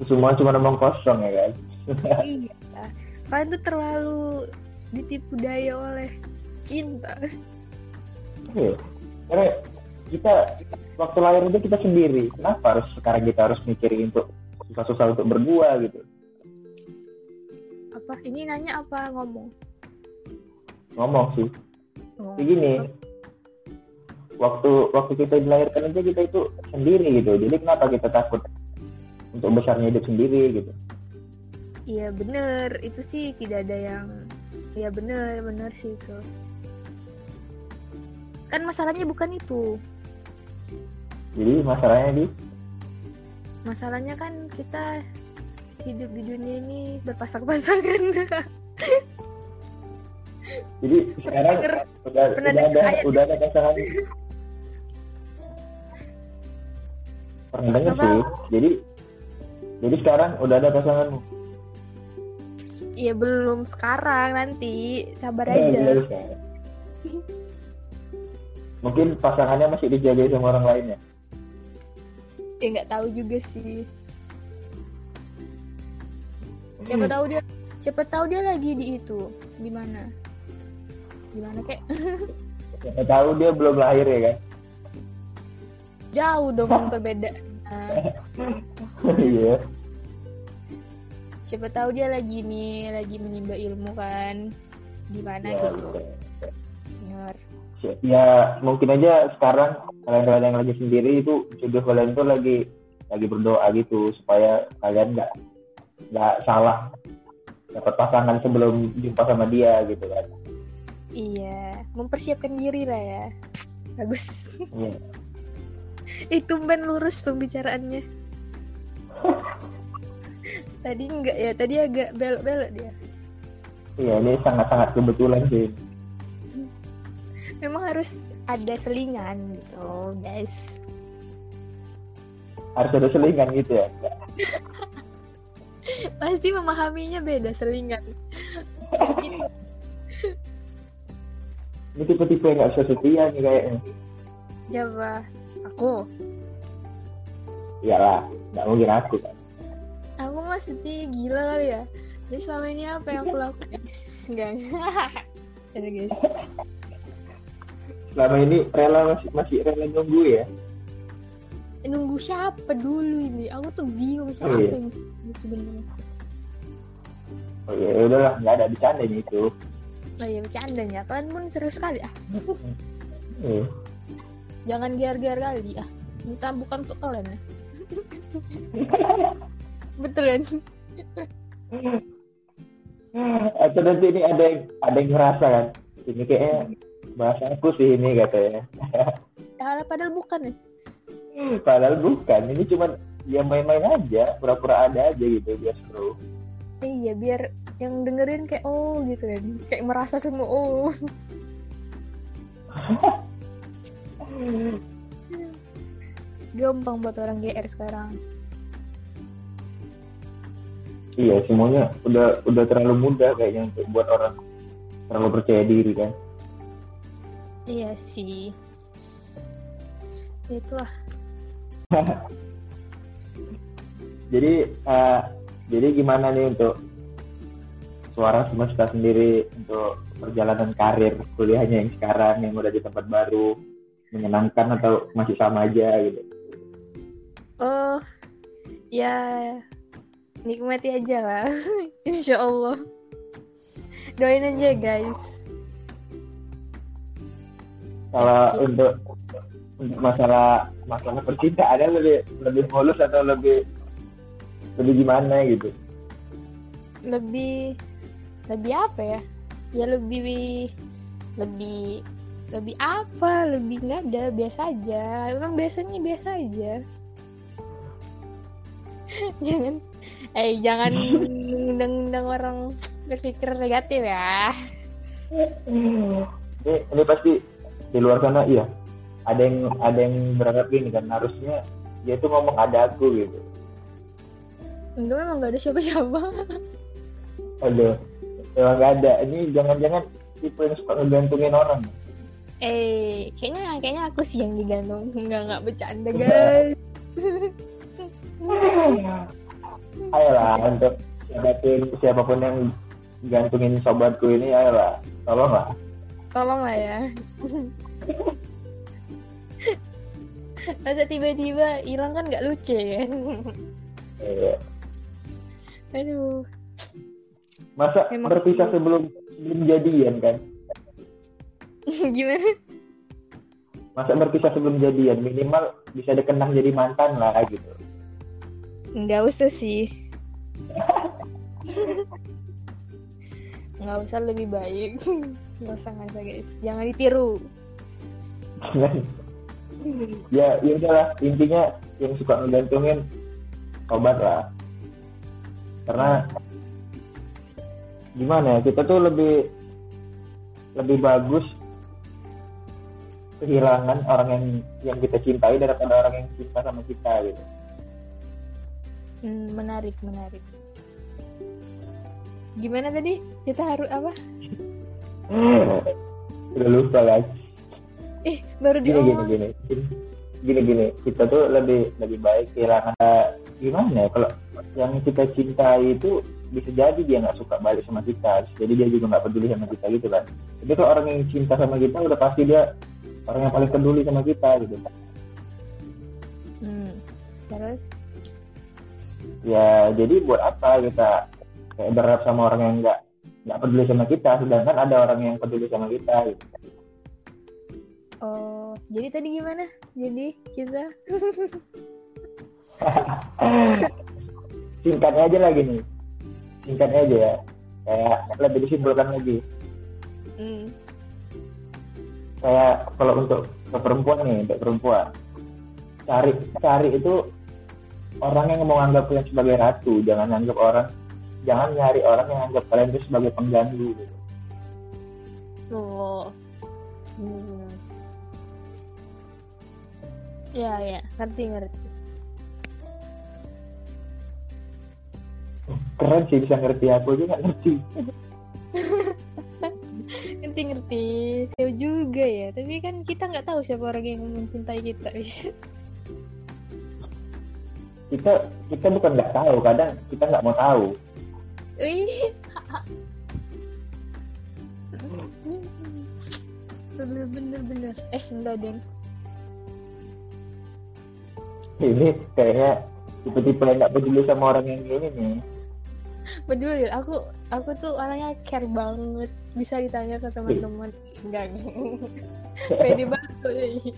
[SPEAKER 2] Semua cuma ngomong kosong ya kan.
[SPEAKER 1] iya, kalian tuh terlalu ditipu daya oleh cinta.
[SPEAKER 2] Iya. Karena kita waktu lahir itu kita sendiri. Kenapa harus sekarang kita harus mikirin untuk susah-susah untuk berdua gitu?
[SPEAKER 1] Apa? Ini nanya apa ngomong?
[SPEAKER 2] Ngomong sih.
[SPEAKER 1] Oh.
[SPEAKER 2] Gini. Waktu waktu kita dilahirkan aja kita itu sendiri gitu. Jadi kenapa kita takut untuk besarnya hidup sendiri gitu?
[SPEAKER 1] Iya bener, itu sih tidak ada yang Iya bener, bener sih itu Kan masalahnya bukan itu.
[SPEAKER 2] Jadi masalahnya di?
[SPEAKER 1] Masalahnya kan kita hidup di dunia ini berpasang-pasangan
[SPEAKER 2] jadi sekarang
[SPEAKER 1] denger-
[SPEAKER 2] udah
[SPEAKER 1] pernah
[SPEAKER 2] udah ada
[SPEAKER 1] ayat-
[SPEAKER 2] udah ada pasangan pernah denger sih. Jadi jadi sekarang udah ada pasanganmu?
[SPEAKER 1] Iya belum sekarang nanti. Sabar
[SPEAKER 2] Eh,
[SPEAKER 1] aja.
[SPEAKER 2] sekarang. mungkin pasangannya masih dijaga sama orang lainnya
[SPEAKER 1] Ya? Nggak tahu juga sih. Siapa tahu dia Siapa tahu dia lagi di itu. Di mana? Di mana kek?
[SPEAKER 2] Siapa tahu dia belum lahir ya kan?
[SPEAKER 1] Jauh dong perbedaan
[SPEAKER 2] iya.
[SPEAKER 1] Siapa tahu dia lagi nih lagi menimba ilmu kan. Di mana
[SPEAKER 2] ya,
[SPEAKER 1] gitu. bener
[SPEAKER 2] ya mungkin aja sekarang kalian-kalian yang lagi sendiri itu jodoh kalian tuh lagi lagi berdoa gitu supaya kalian nggak nggak salah dapat pasangan sebelum jumpa sama dia gitu kan.
[SPEAKER 1] Iya mempersiapkan diri lah ya. Bagus.
[SPEAKER 2] Iya.
[SPEAKER 1] itu ben lurus pembicaraannya tadi enggak ya tadi agak belok-belok dia
[SPEAKER 2] Iya, ini sangat-sangat kebetulan sih.
[SPEAKER 1] memang harus ada selingan gitu guys
[SPEAKER 2] Harus ada selingan gitu ya.
[SPEAKER 1] pasti memahaminya beda selingan gitu.
[SPEAKER 2] Ini tipe-tipe yang nggak bisa setia nih kayaknya.
[SPEAKER 1] siapa aku
[SPEAKER 2] Iyalah, nggak mungkin aku kan.
[SPEAKER 1] aku sedih gila kali ya. Jadi selama ini apa yang aku lakukan? Guys enggak ada guys.
[SPEAKER 2] Selama ini rela masih masih rela nunggu ya?
[SPEAKER 1] Nunggu siapa dulu ini? Aku tuh bingung siapa
[SPEAKER 2] Oh, iya.
[SPEAKER 1] yang sebenarnya.
[SPEAKER 2] Oh ya udahlah nggak ada bercanda itu
[SPEAKER 1] oh iya bercandanya. Kalian pun serius sekali ah.
[SPEAKER 2] Iya.
[SPEAKER 1] jangan gear-gear kali ah. Minta bukan untuk kalian ya betul kan?
[SPEAKER 2] Atau nanti ini ada yang ada yang ngerasa kan? Ini kayaknya bahasa aku sih ini katanya.
[SPEAKER 1] Ya, padahal bukan ya?
[SPEAKER 2] Padahal bukan. Ini cuma dia main-main aja. Pura-pura ada aja gitu biar seru.
[SPEAKER 1] Iya biar yang dengerin kayak oh gitu kan? Kayak merasa semua oh gampang buat orang GR sekarang.
[SPEAKER 2] Iya semuanya udah udah terlalu mudah kayaknya untuk buat orang terlalu percaya diri kan?
[SPEAKER 1] Iya sih. Ya itulah.
[SPEAKER 2] Jadi eh, jadi gimana nih untuk suara semesta sendiri untuk perjalanan karir kuliahnya yang sekarang yang udah di tempat baru menyenangkan atau masih sama aja gitu
[SPEAKER 1] oh ya nikmati aja lah. Insya Allah doain aja guys.
[SPEAKER 2] Kalau untuk untuk masalah masalah percintaan ada lebih lebih mulus atau lebih lebih gimana gitu?
[SPEAKER 1] Lebih lebih apa ya? Ya lebih lebih lebih apa? Lebih nggak ada biasa aja. Emang biasanya biasa aja jangan eh jangan undang-undang orang berpikir negatif ya.
[SPEAKER 2] Ini ini pasti di luar sana iya. Ada yang ada yang berangkat gini kan harusnya dia tuh ngomong ada aku gitu.
[SPEAKER 1] Enggak memang nggak ada siapa-siapa.
[SPEAKER 2] Aduh emang gak ada. Ini jangan-jangan tipe yang suka ngegantungin orang.
[SPEAKER 1] Eh kayaknya kayaknya aku sih yang digantung nggak nggak bercanda guys
[SPEAKER 2] ayolah untuk siapa pun siapa pun yang gantungin sobatku ini ayolah tolonglah.
[SPEAKER 1] Tolong lah ya. Masa tiba-tiba hilang kan nggak lucu ya?
[SPEAKER 2] Iya.
[SPEAKER 1] aduh.
[SPEAKER 2] Masa
[SPEAKER 1] Memang-
[SPEAKER 2] berpisah sebelum sebelum jadian kan?
[SPEAKER 1] Gimana?
[SPEAKER 2] Masa berpisah sebelum jadian? Minimal bisa dikenang jadi mantan lah gitu
[SPEAKER 1] nggak usah sih. Nggak usah lebih baik. Nggak usah nggak usah guys. Jangan ditiru.
[SPEAKER 2] Ya ya udahlah intinya yang suka ngegantungin obat lah. Karena gimana ya kita tuh lebih lebih bagus kehilangan orang yang yang kita cintai daripada orang yang cinta sama kita gitu
[SPEAKER 1] Hmm, menarik menarik. Gimana tadi? Kita harus apa?
[SPEAKER 2] Udah lupa guys.
[SPEAKER 1] Eh baru
[SPEAKER 2] gini gini
[SPEAKER 1] diomong
[SPEAKER 2] gini. Gini gini. Kita tuh lebih lebih baik kehilangan eh, gimana ya? Kalau yang kita cintai itu bisa jadi dia nggak suka balik sama kita. Jadi dia juga nggak peduli sama kita gitu kan. Jadi kalau orang yang cinta sama kita udah pasti dia orang yang paling peduli sama kita gitu
[SPEAKER 1] hmm. terus
[SPEAKER 2] ya jadi buat apa kita kayak berharap sama orang yang nggak nggak peduli sama kita sedangkan ada orang yang peduli sama kita gitu.
[SPEAKER 1] oh jadi tadi gimana? Jadi kita
[SPEAKER 2] singkatnya aja lagi nih. Singkatnya aja ya. Kayak lebih disimpulkan lagi.
[SPEAKER 1] Hmm.
[SPEAKER 2] kayak kalau untuk ke perempuan nih untuk perempuan. Cari cari itu orang yang mau anggap kalian sebagai ratu jangan anggap orang jangan nyari orang yang anggap kalian itu sebagai pengganggu gitu.
[SPEAKER 1] oh hmm. ya ya ngerti ngerti.
[SPEAKER 2] Keren sih bisa ngerti aku aja nggak ngerti.
[SPEAKER 1] Ngerti ngerti. Ya juga ya tapi kan kita nggak tahu siapa orang yang mencintai kita
[SPEAKER 2] kita kita bukan nggak tahu kadang kita nggak mau tahu.
[SPEAKER 1] Bener bener bener. Eh enggak deng
[SPEAKER 2] ini kayaknya tipe-tipe yang nggak peduli sama orang yang gini nih.
[SPEAKER 1] Peduli aku aku tuh orangnya care banget. Bisa ditanya ke teman-teman. Enggak enggak. pede banget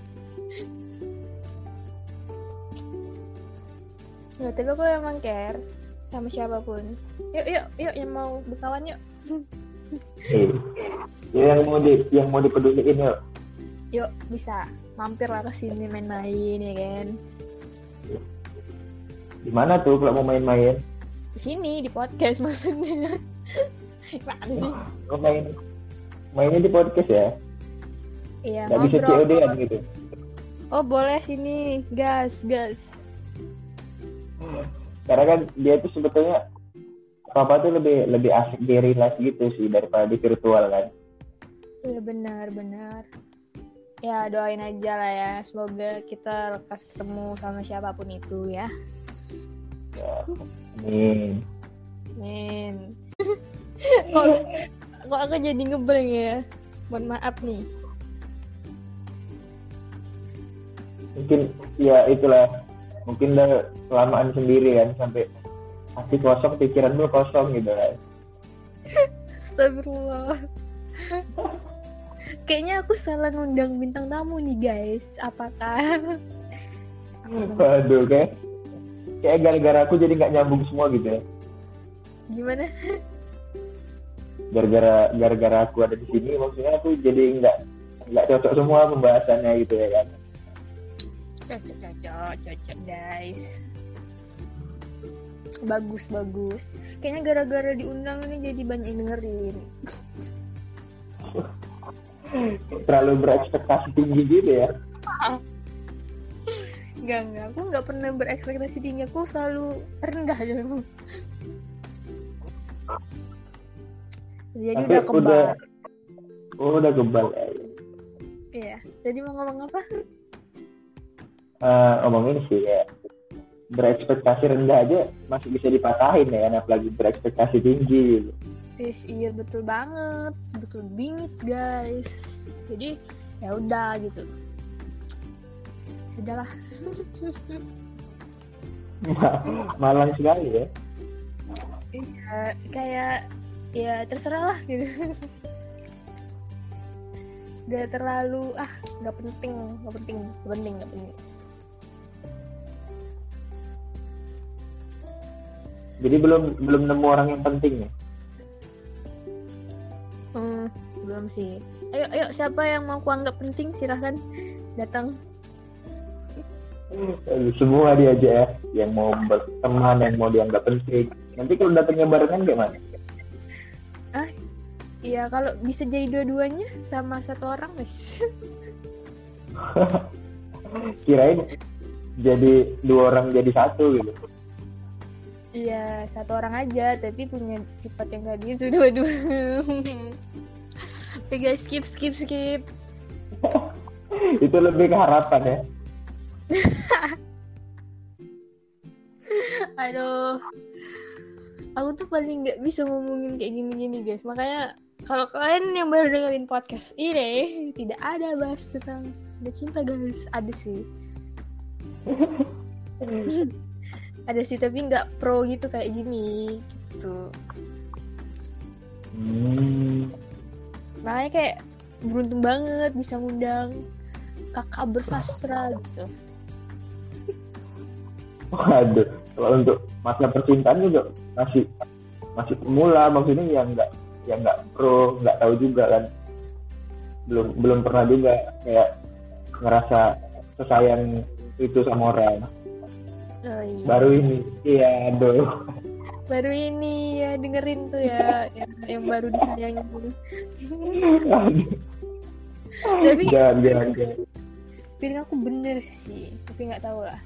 [SPEAKER 1] Nggak, tapi aku emang care sama siapa pun. Yuk, yuk, yuk, yang mau berkawan yuk.
[SPEAKER 2] Eh, yang mau di yang mau dipeduliin yuk
[SPEAKER 1] Yuk, bisa. Mampir lah ke sini main-main, ya kan?
[SPEAKER 2] di mana tuh kalau mau main-main
[SPEAKER 1] Di sini, di podcast maksudnya. Gimana sih?
[SPEAKER 2] mau main mainnya di podcast ya
[SPEAKER 1] Iya,
[SPEAKER 2] bisa
[SPEAKER 1] ngobrol.
[SPEAKER 2] COD-an gitu
[SPEAKER 1] Oh, boleh sini. Gas, gas.
[SPEAKER 2] Karena kan dia tuh sebetulnya apa tuh lebih lebih asik di real life gitu sih daripada di virtual kan
[SPEAKER 1] Iya, benar, benar. Ya, doain aja lah ya. Semoga kita lekas ketemu sama siapa pun itu ya.
[SPEAKER 2] ya amin
[SPEAKER 1] Men. kok, kok aku jadi ngebreng ya? Mohon maaf nih.
[SPEAKER 2] mungkin ya itulah mungkin udah kelamaan sendiri kan sampai hati kosong pikiran lu kosong gitu kan
[SPEAKER 1] Astagfirullah. Kayaknya aku salah ngundang bintang tamu nih guys. Apakah?
[SPEAKER 2] waduh kayak kayak gara-gara aku jadi nggak nyambung semua gitu ya
[SPEAKER 1] Gimana?
[SPEAKER 2] gara-gara gara-gara aku ada di sini maksudnya aku jadi nggak nggak cocok semua pembahasannya gitu ya kan
[SPEAKER 1] Cocok, cocok, cocok guys. Bagus, bagus. Kayaknya gara-gara diundang ini jadi banyak yang dengerin.
[SPEAKER 2] terlalu berekspektasi tinggi gitu ya
[SPEAKER 1] Enggak, enggak. Aku nggak pernah berekspektasi tinggi. Aku selalu rendah dulu. Jadi
[SPEAKER 2] Tapi
[SPEAKER 1] udah kebal.
[SPEAKER 2] udah oh, udah kebal ya.
[SPEAKER 1] Iya. Jadi mau ngomong apa?
[SPEAKER 2] Eh, ngomongin sih ya berekspektasi rendah aja masih bisa dipatahin ya kan apalagi berekspektasi tinggi gitu.
[SPEAKER 1] Yes, iya betul banget, betul bingit guys. Jadi ya udah gitu. Ya Udahlah.
[SPEAKER 2] Ma- malang sekali ya
[SPEAKER 1] Iya, kayak ya terserah lah gitu. Udah terlalu ah nggak penting, nggak penting, nggak penting, nggak penting.
[SPEAKER 2] Jadi belum belum nemu orang yang penting ya
[SPEAKER 1] Hmm, belum sih. Ayo, ayo siapa yang mau kuanggap penting silahkan datang.
[SPEAKER 2] Eh, semua dia aja ya yang mau berteman yang mau dianggap penting nanti kalau datangnya barengan gimana
[SPEAKER 1] Iya, kalau bisa jadi dua-duanya sama satu orang, wes.
[SPEAKER 2] kirain jadi dua orang jadi satu gitu
[SPEAKER 1] Iya, satu orang aja, tapi punya sifat yang gak gitu dua-dua. Oke guys, skip, skip, skip.
[SPEAKER 2] itu lebih ke harapan ya
[SPEAKER 1] Aduh. Aku tuh paling nggak bisa ngomongin kayak gini-gini guys. Makanya kalau kalian yang baru dengerin podcast ini tidak ada bahas tentang cinta guys. Ada sih. Ada sih tapi nggak pro gitu kayak gini gitu.
[SPEAKER 2] hmm.
[SPEAKER 1] Makanya kayak beruntung banget bisa ngundang kakak bersastra gitu.
[SPEAKER 2] waduh kalau untuk masa percintaan juga masih masih pemula maksudnya yang nggak yang nggak pro nggak tahu juga kan belum belum pernah juga kayak ngerasa sesayang itu sama orang
[SPEAKER 1] Oh, iya.
[SPEAKER 2] baru ini iya aduh
[SPEAKER 1] Baru ini ya dengerin tuh ya yang, yang baru.
[SPEAKER 2] Aduh.
[SPEAKER 1] Tapi
[SPEAKER 2] jangan jangan jangan.
[SPEAKER 1] feeling aku bener sih tapi nggak tahu lah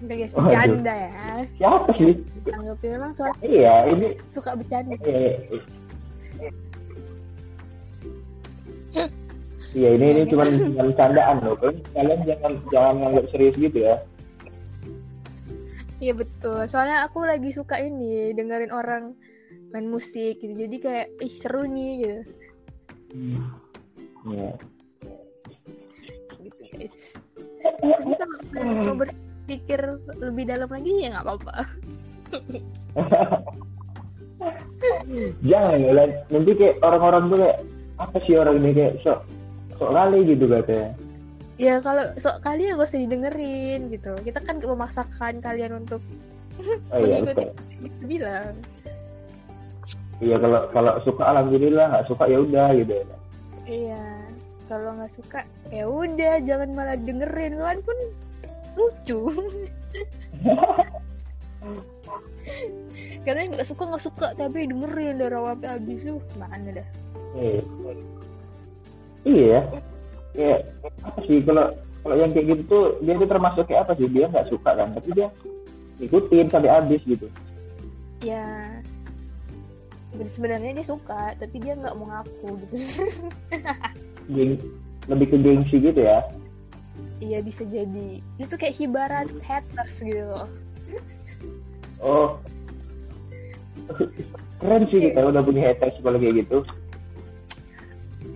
[SPEAKER 1] udah guys bercanda ya
[SPEAKER 2] siapa sih
[SPEAKER 1] anggapnya memang suara
[SPEAKER 2] iya ini
[SPEAKER 1] suka bercanda
[SPEAKER 2] eh, Iya ini ini cuma cuma candaan loh. Kalian, kalian jangan jangan nganggap serius gitu ya.
[SPEAKER 1] Iya betul soalnya aku lagi suka ini dengerin orang main musik gitu jadi kayak ih seru nih gitu
[SPEAKER 2] Iya.
[SPEAKER 1] gitu guys tapi kalau kalian mau berpikir lebih dalam lagi ya nggak apa-apa
[SPEAKER 2] Jangan lah. Nanti kayak orang-orang tuh kayak apa sih orang ini kayak sok sok kali gitu katanya.
[SPEAKER 1] Ya kalau so kalian gak usah didengerin gitu. Kita kan memaksakan kalian untuk
[SPEAKER 2] Oh iya
[SPEAKER 1] mengikuti kita bilang.
[SPEAKER 2] Iya kalau kalau suka alhamdulillah. Nggak suka ya udah gitu.
[SPEAKER 1] iya. Kalau nggak suka ya udah jangan malah dengerin. Kalian pun lucu. Katanya nggak suka nggak suka tapi dengerin. Dari awal sampai habis tuh mana dah?
[SPEAKER 2] Iya. Iya. Kayak apa sih kalau kalau yang kayak gitu tuh dia tuh termasuk kayak apa sih dia nggak suka kan tapi dia ikutin sampai habis gitu.
[SPEAKER 1] ya sebenarnya dia suka tapi dia nggak mau ngaku gitu
[SPEAKER 2] Geng, lebih ke gengsi gitu ya.
[SPEAKER 1] iya bisa jadi itu kayak hibaran haters gitu loh
[SPEAKER 2] Oh. Keren sih kita udah punya haters kalau kayak gitu.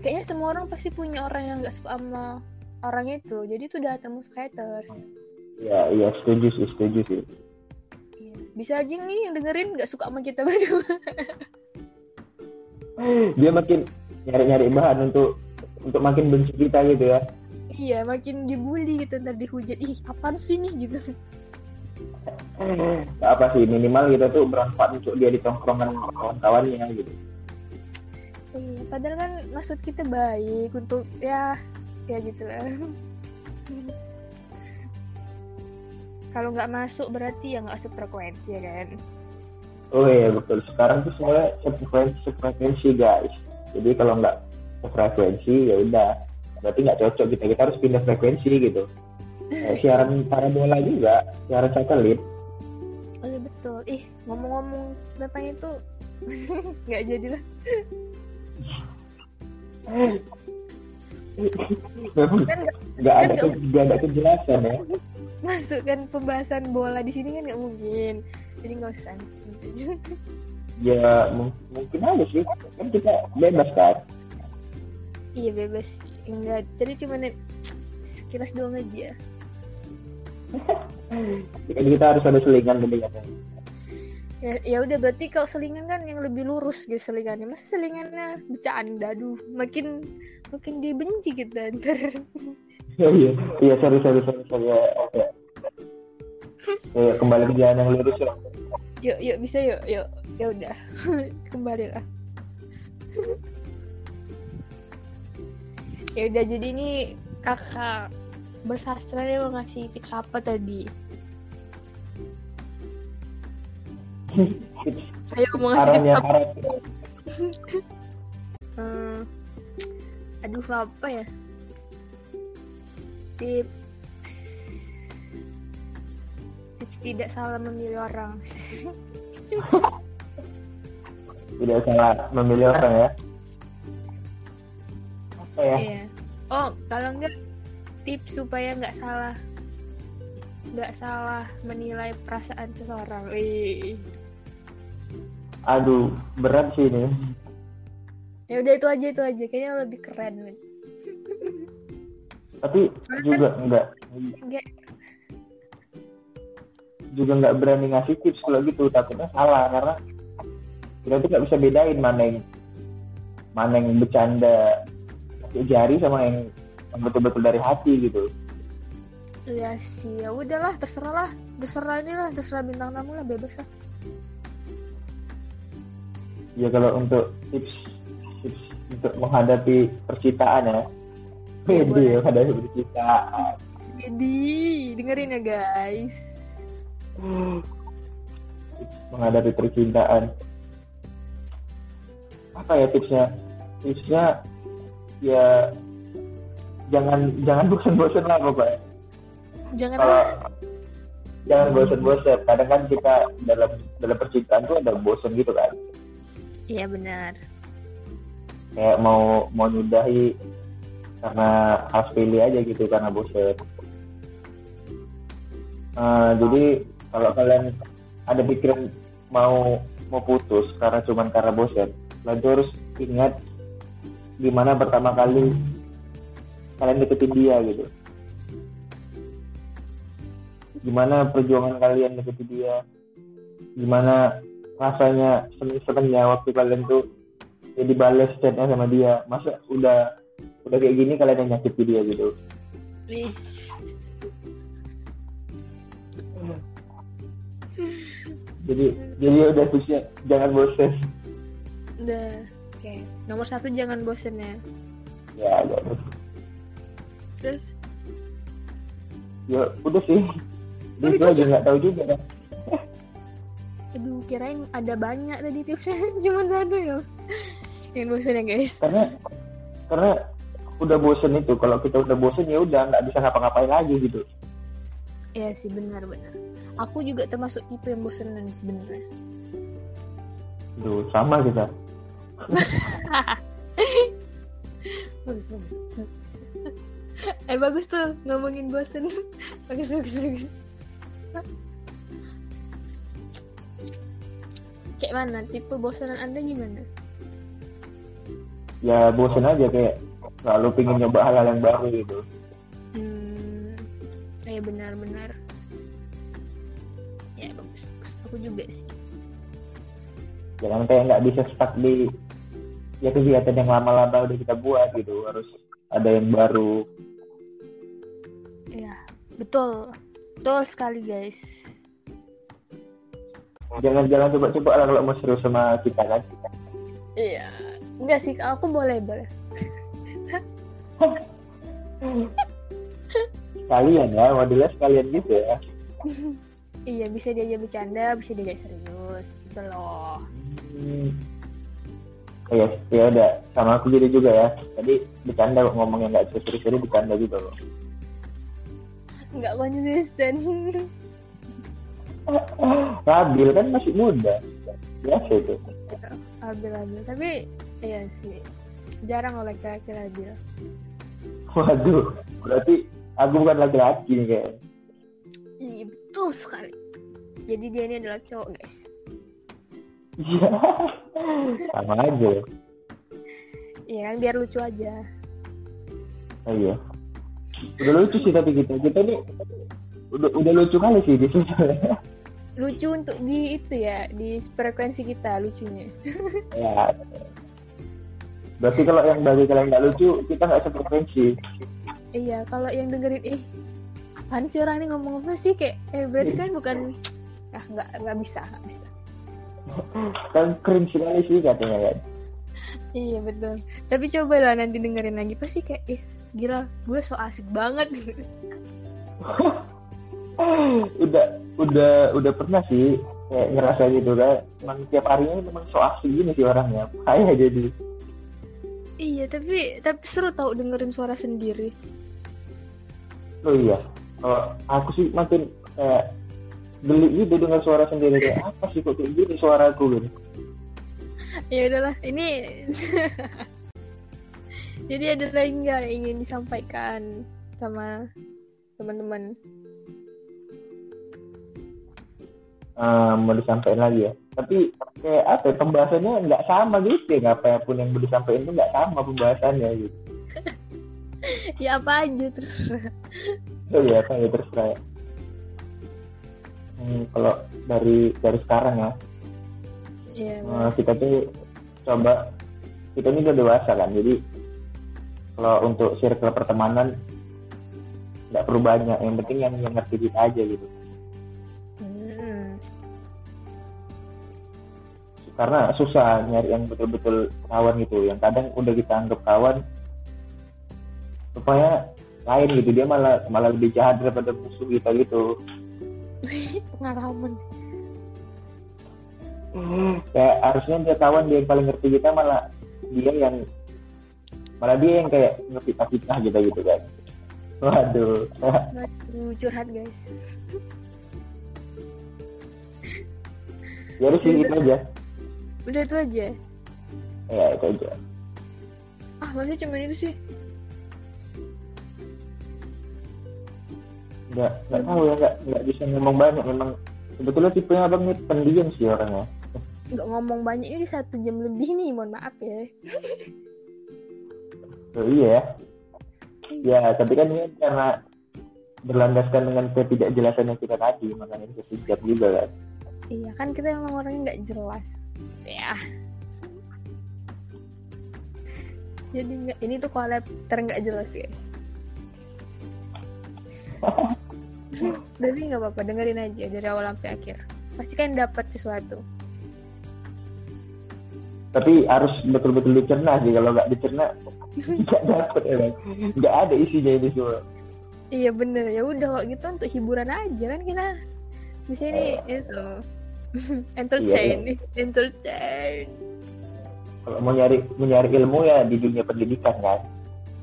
[SPEAKER 1] Kayaknya semua orang pasti punya orang yang nggak suka sama orang itu jadi itu datang musuh haters
[SPEAKER 2] Ya, iya setuju sih, setuju sih.
[SPEAKER 1] Iya. bisa aja nih yang dengerin nggak suka sama kita berdua
[SPEAKER 2] Dia makin nyari-nyari bahan untuk untuk makin benci kita gitu ya.
[SPEAKER 1] iya makin dibully gitu ntar dihujat ih apaan sih nih gitu
[SPEAKER 2] Nggak apa sih minimal kita tuh bermanfaat untuk dia di tongkrongan kawan-kawannya gitu.
[SPEAKER 1] Iya padahal kan maksud kita baik untuk ya ya gitu lah kalau nggak masuk berarti ya nggak sefrekuensi ya kan
[SPEAKER 2] Oh iya betul. Sekarang tuh semuanya sefrekuensi, sefrekuensi guys. Jadi kalau nggak sefrekuensi ya udah. Berarti nggak cocok kita. Kita harus pindah frekuensi gitu. Eh, siaran parabola juga, siaran satelit.
[SPEAKER 1] oh iya betul ih ngomong-ngomong tentang itu nggak jadi lah
[SPEAKER 2] Memang
[SPEAKER 1] kan nggak
[SPEAKER 2] nggak ada
[SPEAKER 1] kan nggak-
[SPEAKER 2] nggak ada kejelasan ya.
[SPEAKER 1] masukkan pembahasan bola di sini kan nggak mungkin jadi nggak usah
[SPEAKER 2] Ya mung- mungkin aja sih. Kan kita bebas kan.
[SPEAKER 1] iya bebas enggak jadi cuma sekilas doang aja
[SPEAKER 2] Jadi kita harus ada selingan katanya.
[SPEAKER 1] Ya ya udah berarti kalau selingan kan yang lebih lurus gitu selingannya masa selingannya bercanda aduh makin makin dibenci kita ntar
[SPEAKER 2] Oh iya, iya sorry sorry sorry sorry ya. Oke. Ya, kembali ke jalan yang lurus ya.
[SPEAKER 1] yuk yuk bisa yuk yuk ya udah kembali lah ya udah jadi ini kakak bersastra dia mau ngasih tips apa tadi ayo mau ngasih tips
[SPEAKER 2] yang
[SPEAKER 1] apa Hmm, aduh apa ya tips tips tidak salah memilih orang
[SPEAKER 2] tidak salah memilih orang ya. Apa ya?
[SPEAKER 1] Iya. Oh, kalau enggak tips supaya nggak salah nggak salah menilai perasaan seseorang. Wih.
[SPEAKER 2] Aduh, berat sih ini.
[SPEAKER 1] Ya udah itu aja itu aja kayaknya lebih keren. Win.
[SPEAKER 2] Tapi
[SPEAKER 1] Soalnya
[SPEAKER 2] juga enggak
[SPEAKER 1] Enggak.
[SPEAKER 2] juga nggak berani ngasih tips kalau gitu takutnya salah karena kita tuh nggak bisa bedain mana yang mana yang bercanda pakai jari sama yang, yang betul-betul dari hati gitu.
[SPEAKER 1] Iya sih, ya udahlah terserah lah, terserah ini lah, terserah bintang tamu lah bebas lah.
[SPEAKER 2] Ya kalau untuk tips tips untuk menghadapi percintaan ya. Pede ya menghadapi percintaan.
[SPEAKER 1] Jadi dengerin ya guys.
[SPEAKER 2] Tips menghadapi percintaan. Apa ya tipsnya? Tipsnya ya jangan jangan bosan-bosan lah pokoknya.
[SPEAKER 1] Jangan
[SPEAKER 2] Kalau jangan bosan-bosan. Kadang kan kita dalam dalam percintaan tuh ada bosan gitu kan.
[SPEAKER 1] Iya benar.
[SPEAKER 2] Kayak mau mau nyudahi karena hal sepele aja gitu karena bosan. Eh, jadi kalau kalian ada pikiran mau mau putus karena cuman karena bosan, tuh harus ingat gimana pertama kali kalian deketin dia gitu gimana perjuangan kalian deketin dia gimana rasanya seneng-senengnya waktu kalian tuh ya dibales chatnya sama dia masa udah udah kayak gini kalian yang nyakiti dia gitu jadi jadi udah fixnya jangan bosen
[SPEAKER 1] Udah. Oke. Nomor satu jangan bosen ya.
[SPEAKER 2] ya agak bosen.
[SPEAKER 1] Terus
[SPEAKER 2] ya udah sih
[SPEAKER 1] Udah
[SPEAKER 2] itu aja
[SPEAKER 1] aja?
[SPEAKER 2] nggak tahu juga dah.
[SPEAKER 1] Aduh kirain ada banyak tadi tipsnya cuma satu ya. Yang bosen ya guys.
[SPEAKER 2] karena karena udah bosen itu kalau kita udah bosen ya udah nggak bisa ngapa-ngapain lagi gitu
[SPEAKER 1] Iya sih benar-benar. Aku juga termasuk tipe yang bosenan sebenarnya.
[SPEAKER 2] Duh, sama kita
[SPEAKER 1] Bagus bagus. eh bagus tuh ngomongin bosen. bagus bagus bagus. Kayak mana? Tipe bosenan anda gimana?
[SPEAKER 2] ya bosen aja kayak selalu pengen nyoba hal-hal yang baru gitu
[SPEAKER 1] Hmm, eh benar-benar. Ya bagus. Aku juga sih.
[SPEAKER 2] jangan kayak nggak bisa stuck di ya kegiatan yang lama-lama udah kita buat gitu harus ada yang baru
[SPEAKER 1] Ya betul, betul sekali guys.
[SPEAKER 2] Jangan jangan coba-coba lah kalau mau serius sama kita kan
[SPEAKER 1] Iya. Enggak sih, aku boleh boleh.
[SPEAKER 2] sekalian ya modelnya sekalian gitu ya
[SPEAKER 1] Iya bisa diajak bercanda, bisa diajak serius, betul loh.
[SPEAKER 2] hmm. ya ya udah sama aku gitu juga ya tadi bercanda ngomongnya nggak serius jadi bercanda juga kok
[SPEAKER 1] Enggak konsisten.
[SPEAKER 2] Rabil kan masih muda biasa itu
[SPEAKER 1] Abil-abil. Tapi iya sih. Jarang oleh laki-laki
[SPEAKER 2] waduh berarti aku bukan laki-laki nih kayak
[SPEAKER 1] Iya betul sekali. Jadi dia ini adalah cowok guys.
[SPEAKER 2] Iya. sama aja
[SPEAKER 1] Iya kan biar lucu aja.
[SPEAKER 2] oh, iya udah lucu sih tapi kita kita nih udah udah lucu kali sih di sini
[SPEAKER 1] Lucu untuk di itu ya, di frekuensi kita lucunya.
[SPEAKER 2] ya berarti kalau yang bagi kalian nggak lucu kita nggak sefrekuensi
[SPEAKER 1] Iya, kalau yang dengerin ih apaan sih orang ini ngomong apa sih kayak eh berarti kan bukan ah nggak nggak bisa nggak bisa.
[SPEAKER 2] kan keren sekali sih katanya kan
[SPEAKER 1] Iya betul. Tapi coba lah nanti dengerin lagi pasti kayak ih gila gue so asik banget.
[SPEAKER 2] udah udah udah pernah sih kayak ngerasa gitu kan emang tiap harinya memang so asik gini sih orangnya kayak jadi
[SPEAKER 1] iya tapi tapi seru tau dengerin suara sendiri.
[SPEAKER 2] oh iya kalau aku sih makin kayak geli gitu dengan suara sendiri kayak apa sih kok kayak gini suaraku gitu
[SPEAKER 1] Ya udahlah ini. Jadi ada lagi nggak yang ingin disampaikan sama teman-teman?
[SPEAKER 2] Eh, mau disampaikan lagi ya tapi kayak apa ya, pembahasannya nggak sama gitu ya nggak apa pun yang mau disampaikan itu nggak sama pembahasannya gitu
[SPEAKER 1] Ya apa aja terserah.
[SPEAKER 2] oh iya kan ya terserah ya. Hmm, kalau dari dari sekarang ya
[SPEAKER 1] Iya.
[SPEAKER 2] eh, kita tuh coba kita ini udah dewasa kan jadi kalau untuk circle pertemanan nggak perlu banyak yang penting yang yang ngerti kita aja gitu karena susah nyari yang betul-betul kawan gitu. Yang kadang udah kita anggap kawan supaya lain gitu. Dia malah malah lebih jahat daripada musuh kita gitu.
[SPEAKER 1] Pengalaman.
[SPEAKER 2] kayak harusnya dia kawan dia yang paling ngerti kita malah dia yang malah dia yang kayak ngerti kita gitu gitu kan. Waduh.
[SPEAKER 1] Waduh, curhat guys.
[SPEAKER 2] jadi sih gitu aja
[SPEAKER 1] Udah itu aja.
[SPEAKER 2] ya itu aja
[SPEAKER 1] Ah, masih cuma itu sih.
[SPEAKER 2] nggak nggak tahu ya nggak nggak bisa ngomong banyak memang sebetulnya tipenya abang ini pendiam sih orangnya
[SPEAKER 1] Nggak ngomong banyak ini satu jam lebih nih, mohon maaf ya.
[SPEAKER 2] oh, iya ya ya tapi kan ini karena berlandaskan dengan ketidakjelasan yang kita tadi makanya kita juga kan
[SPEAKER 1] iya kan kita emang orangnya nggak jelas. Ya. Jadi nggak ini tuh collab ter nggak jelas guys. Tapi nggak apa-apa dengerin aja dari awal sampai akhir. Pasti kan dapat sesuatu.
[SPEAKER 2] Tapi harus betul-betul dicerna sih kalau nggak dicerna nggak dapet emang nggak ada isinya ini semua.
[SPEAKER 1] Iya bener. Ya udah kalau gitu untuk hiburan aja kan kita di sini itu. Entertain. Entertain.
[SPEAKER 2] Kalau mau nyari mau nyari ilmu ya di dunia pendidikan kan?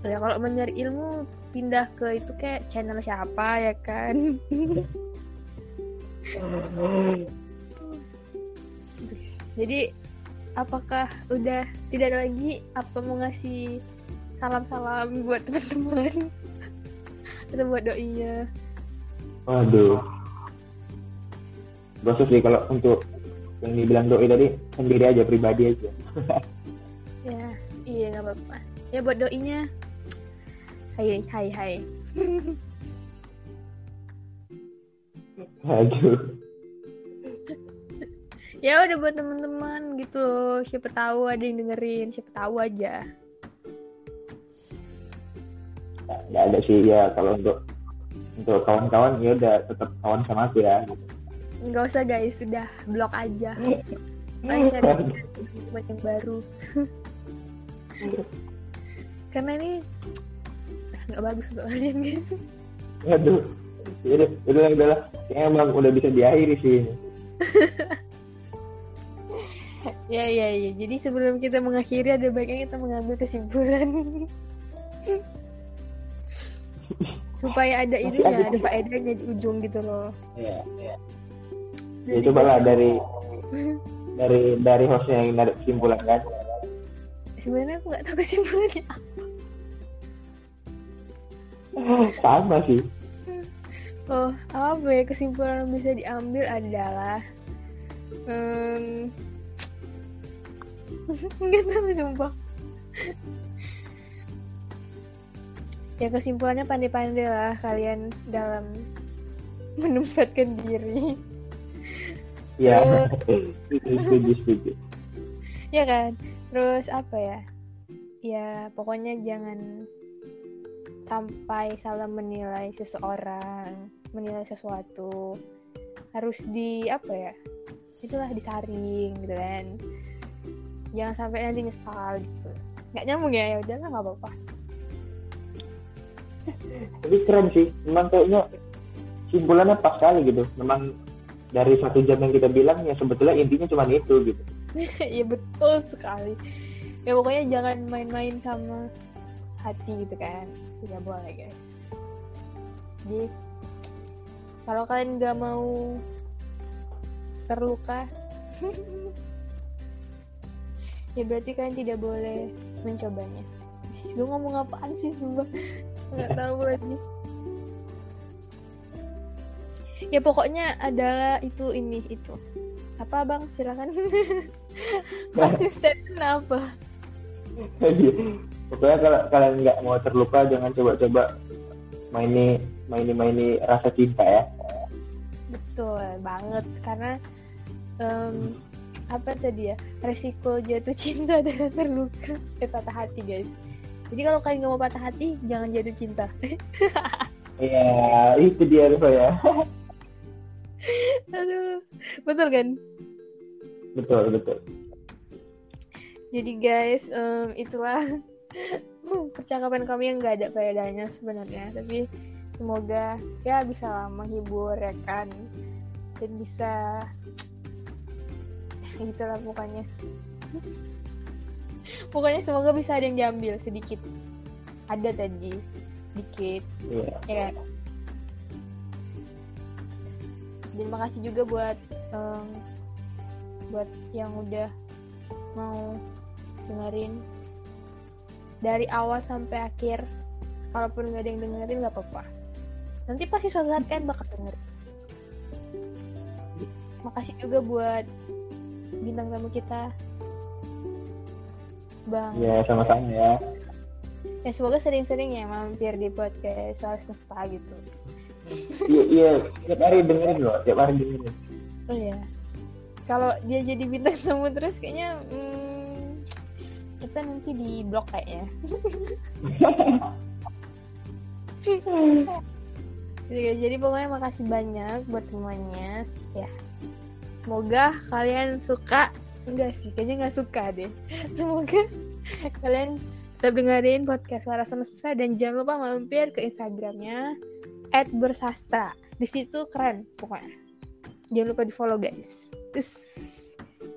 [SPEAKER 1] Ya kalau mau nyari ilmu pindah ke itu kayak channel siapa ya kan? Jadi apakah udah tidak ada lagi? Apa mau ngasih salam-salam buat teman-teman? Atau buat doinya?
[SPEAKER 2] Waduh Gak sih kalau untuk yang dibilang doi tadi sendiri aja pribadi aja.
[SPEAKER 1] Ya iya nggak apa-apa. Ya buat doinya. Hai hai hai.
[SPEAKER 2] Aduh.
[SPEAKER 1] Ya udah buat teman-teman gitu siapa tahu ada yang dengerin siapa tahu aja.
[SPEAKER 2] Nggak ada sih ya kalau untuk untuk kawan-kawan ya udah tetap kawan sama aku ya gitu.
[SPEAKER 1] Nggak usah guys. Sudah blok aja. Cari teman yang baru. Karena ini nggak bagus untuk kalian guys.
[SPEAKER 2] Aduh ya udah udah udah lah Kayaknya emang udah bisa diakhiri sih ini.
[SPEAKER 1] Ya ya ya. Jadi sebelum kita mengakhiri ada baiknya kita mengambil kesimpulan. Supaya ada
[SPEAKER 2] Masih
[SPEAKER 1] itunya
[SPEAKER 2] ada.
[SPEAKER 1] faedahnya di ujung gitu loh.
[SPEAKER 2] Ya ya ya coba lah dari dari dari hostnya yang narik kesimpulan kan?
[SPEAKER 1] Sebenarnya aku nggak tahu kesimpulannya
[SPEAKER 2] sama sih.
[SPEAKER 1] Oh apa ya kesimpulan yang bisa diambil adalah em, nggak tahu sumpah. Ya kesimpulannya pandai-pandai lah kalian dalam menempatkan diri
[SPEAKER 2] ya setuju setuju setuju.
[SPEAKER 1] Ya kan? Terus apa ya? Ya pokoknya jangan sampai salah menilai seseorang menilai sesuatu. Harus di apa ya? Itulah disaring gitu kan. Jangan sampai nanti nyesal gitu. Nggak nyambung ya? Ya udahlah nggak apa-apa.
[SPEAKER 2] Tapi keren sih. Memang kayaknya simpulannya pas sekali gitu. Memang dari satu jam yang kita bilang ya sebetulnya intinya cuma itu gitu.
[SPEAKER 1] Iya betul sekali. Ya pokoknya jangan main-main sama hati gitu kan. Tidak boleh guys. Jadi kalau kalian nggak mau terluka ya berarti kalian tidak boleh mencobanya. Gue ngomong apaan sih sumpah? Nggak tahu lagi ya pokoknya adalah itu ini itu. Apa bang? Silakan. Konsisten apa?
[SPEAKER 2] Pokoknya kalau kalian nggak mau terluka jangan coba-coba maini maini maini rasa cinta ya.
[SPEAKER 1] Betul banget karena em, apa tadi ya resiko jatuh cinta adalah terluka. Eh patah hati guys. Jadi kalau kalian nggak mau patah hati jangan jatuh cinta.
[SPEAKER 2] Iya itu dia Rifa ya
[SPEAKER 1] aduh betul kan?
[SPEAKER 2] Betul betul.
[SPEAKER 1] Jadi guys em, itulah percakapan kami yang nggak ada faedahnya sebenarnya. Tapi semoga ya bisa menghibur ya kan? Dan bisa gitulah pokoknya. Pokoknya semoga bisa ada yang diambil sedikit. Ada tadi dikit.
[SPEAKER 2] Iya.
[SPEAKER 1] Ya. kan dan makasih juga buat em, buat yang udah mau dengerin. Dari awal sampai akhir kalaupun nggak ada yang dengerin nggak apa-apa. Nanti pasti suatu saat kan bakal denger. Makasih juga buat bintang tamu kita bang.
[SPEAKER 2] Ya sama-sama ya.
[SPEAKER 1] Ya semoga sering-sering ya mampir di podcast soal semesta gitu
[SPEAKER 2] iya iya. Tiap hari dengerin loh tiap hari dengerin.
[SPEAKER 1] Oh ya kalau dia jadi bintang tamu terus kayaknya hmm, kita nanti di blok kayaknya. Oke, jadi pokoknya makasih banyak buat semuanya. Ya. Semoga kalian suka. Enggak sih kayaknya nggak suka deh. Semoga kalian tetap dengerin podcast suara semesta dan jangan lupa mampir ke instagramnya @bersastra di situ keren pokoknya. Jangan lupa di follow guys. Us,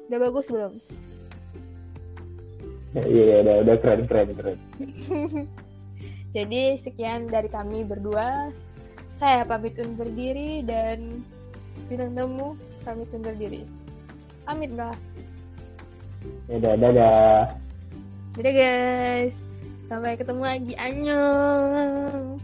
[SPEAKER 1] udah bagus belum?
[SPEAKER 2] Iya iya udah udah keren keren keren.
[SPEAKER 1] Jadi sekian dari kami berdua. Saya pamit undur diri dan bintang tamu pamit undur diri. Pamit lah.
[SPEAKER 2] Dadah dadah.
[SPEAKER 1] Dadah guys. Sampai ketemu lagi. Annyeong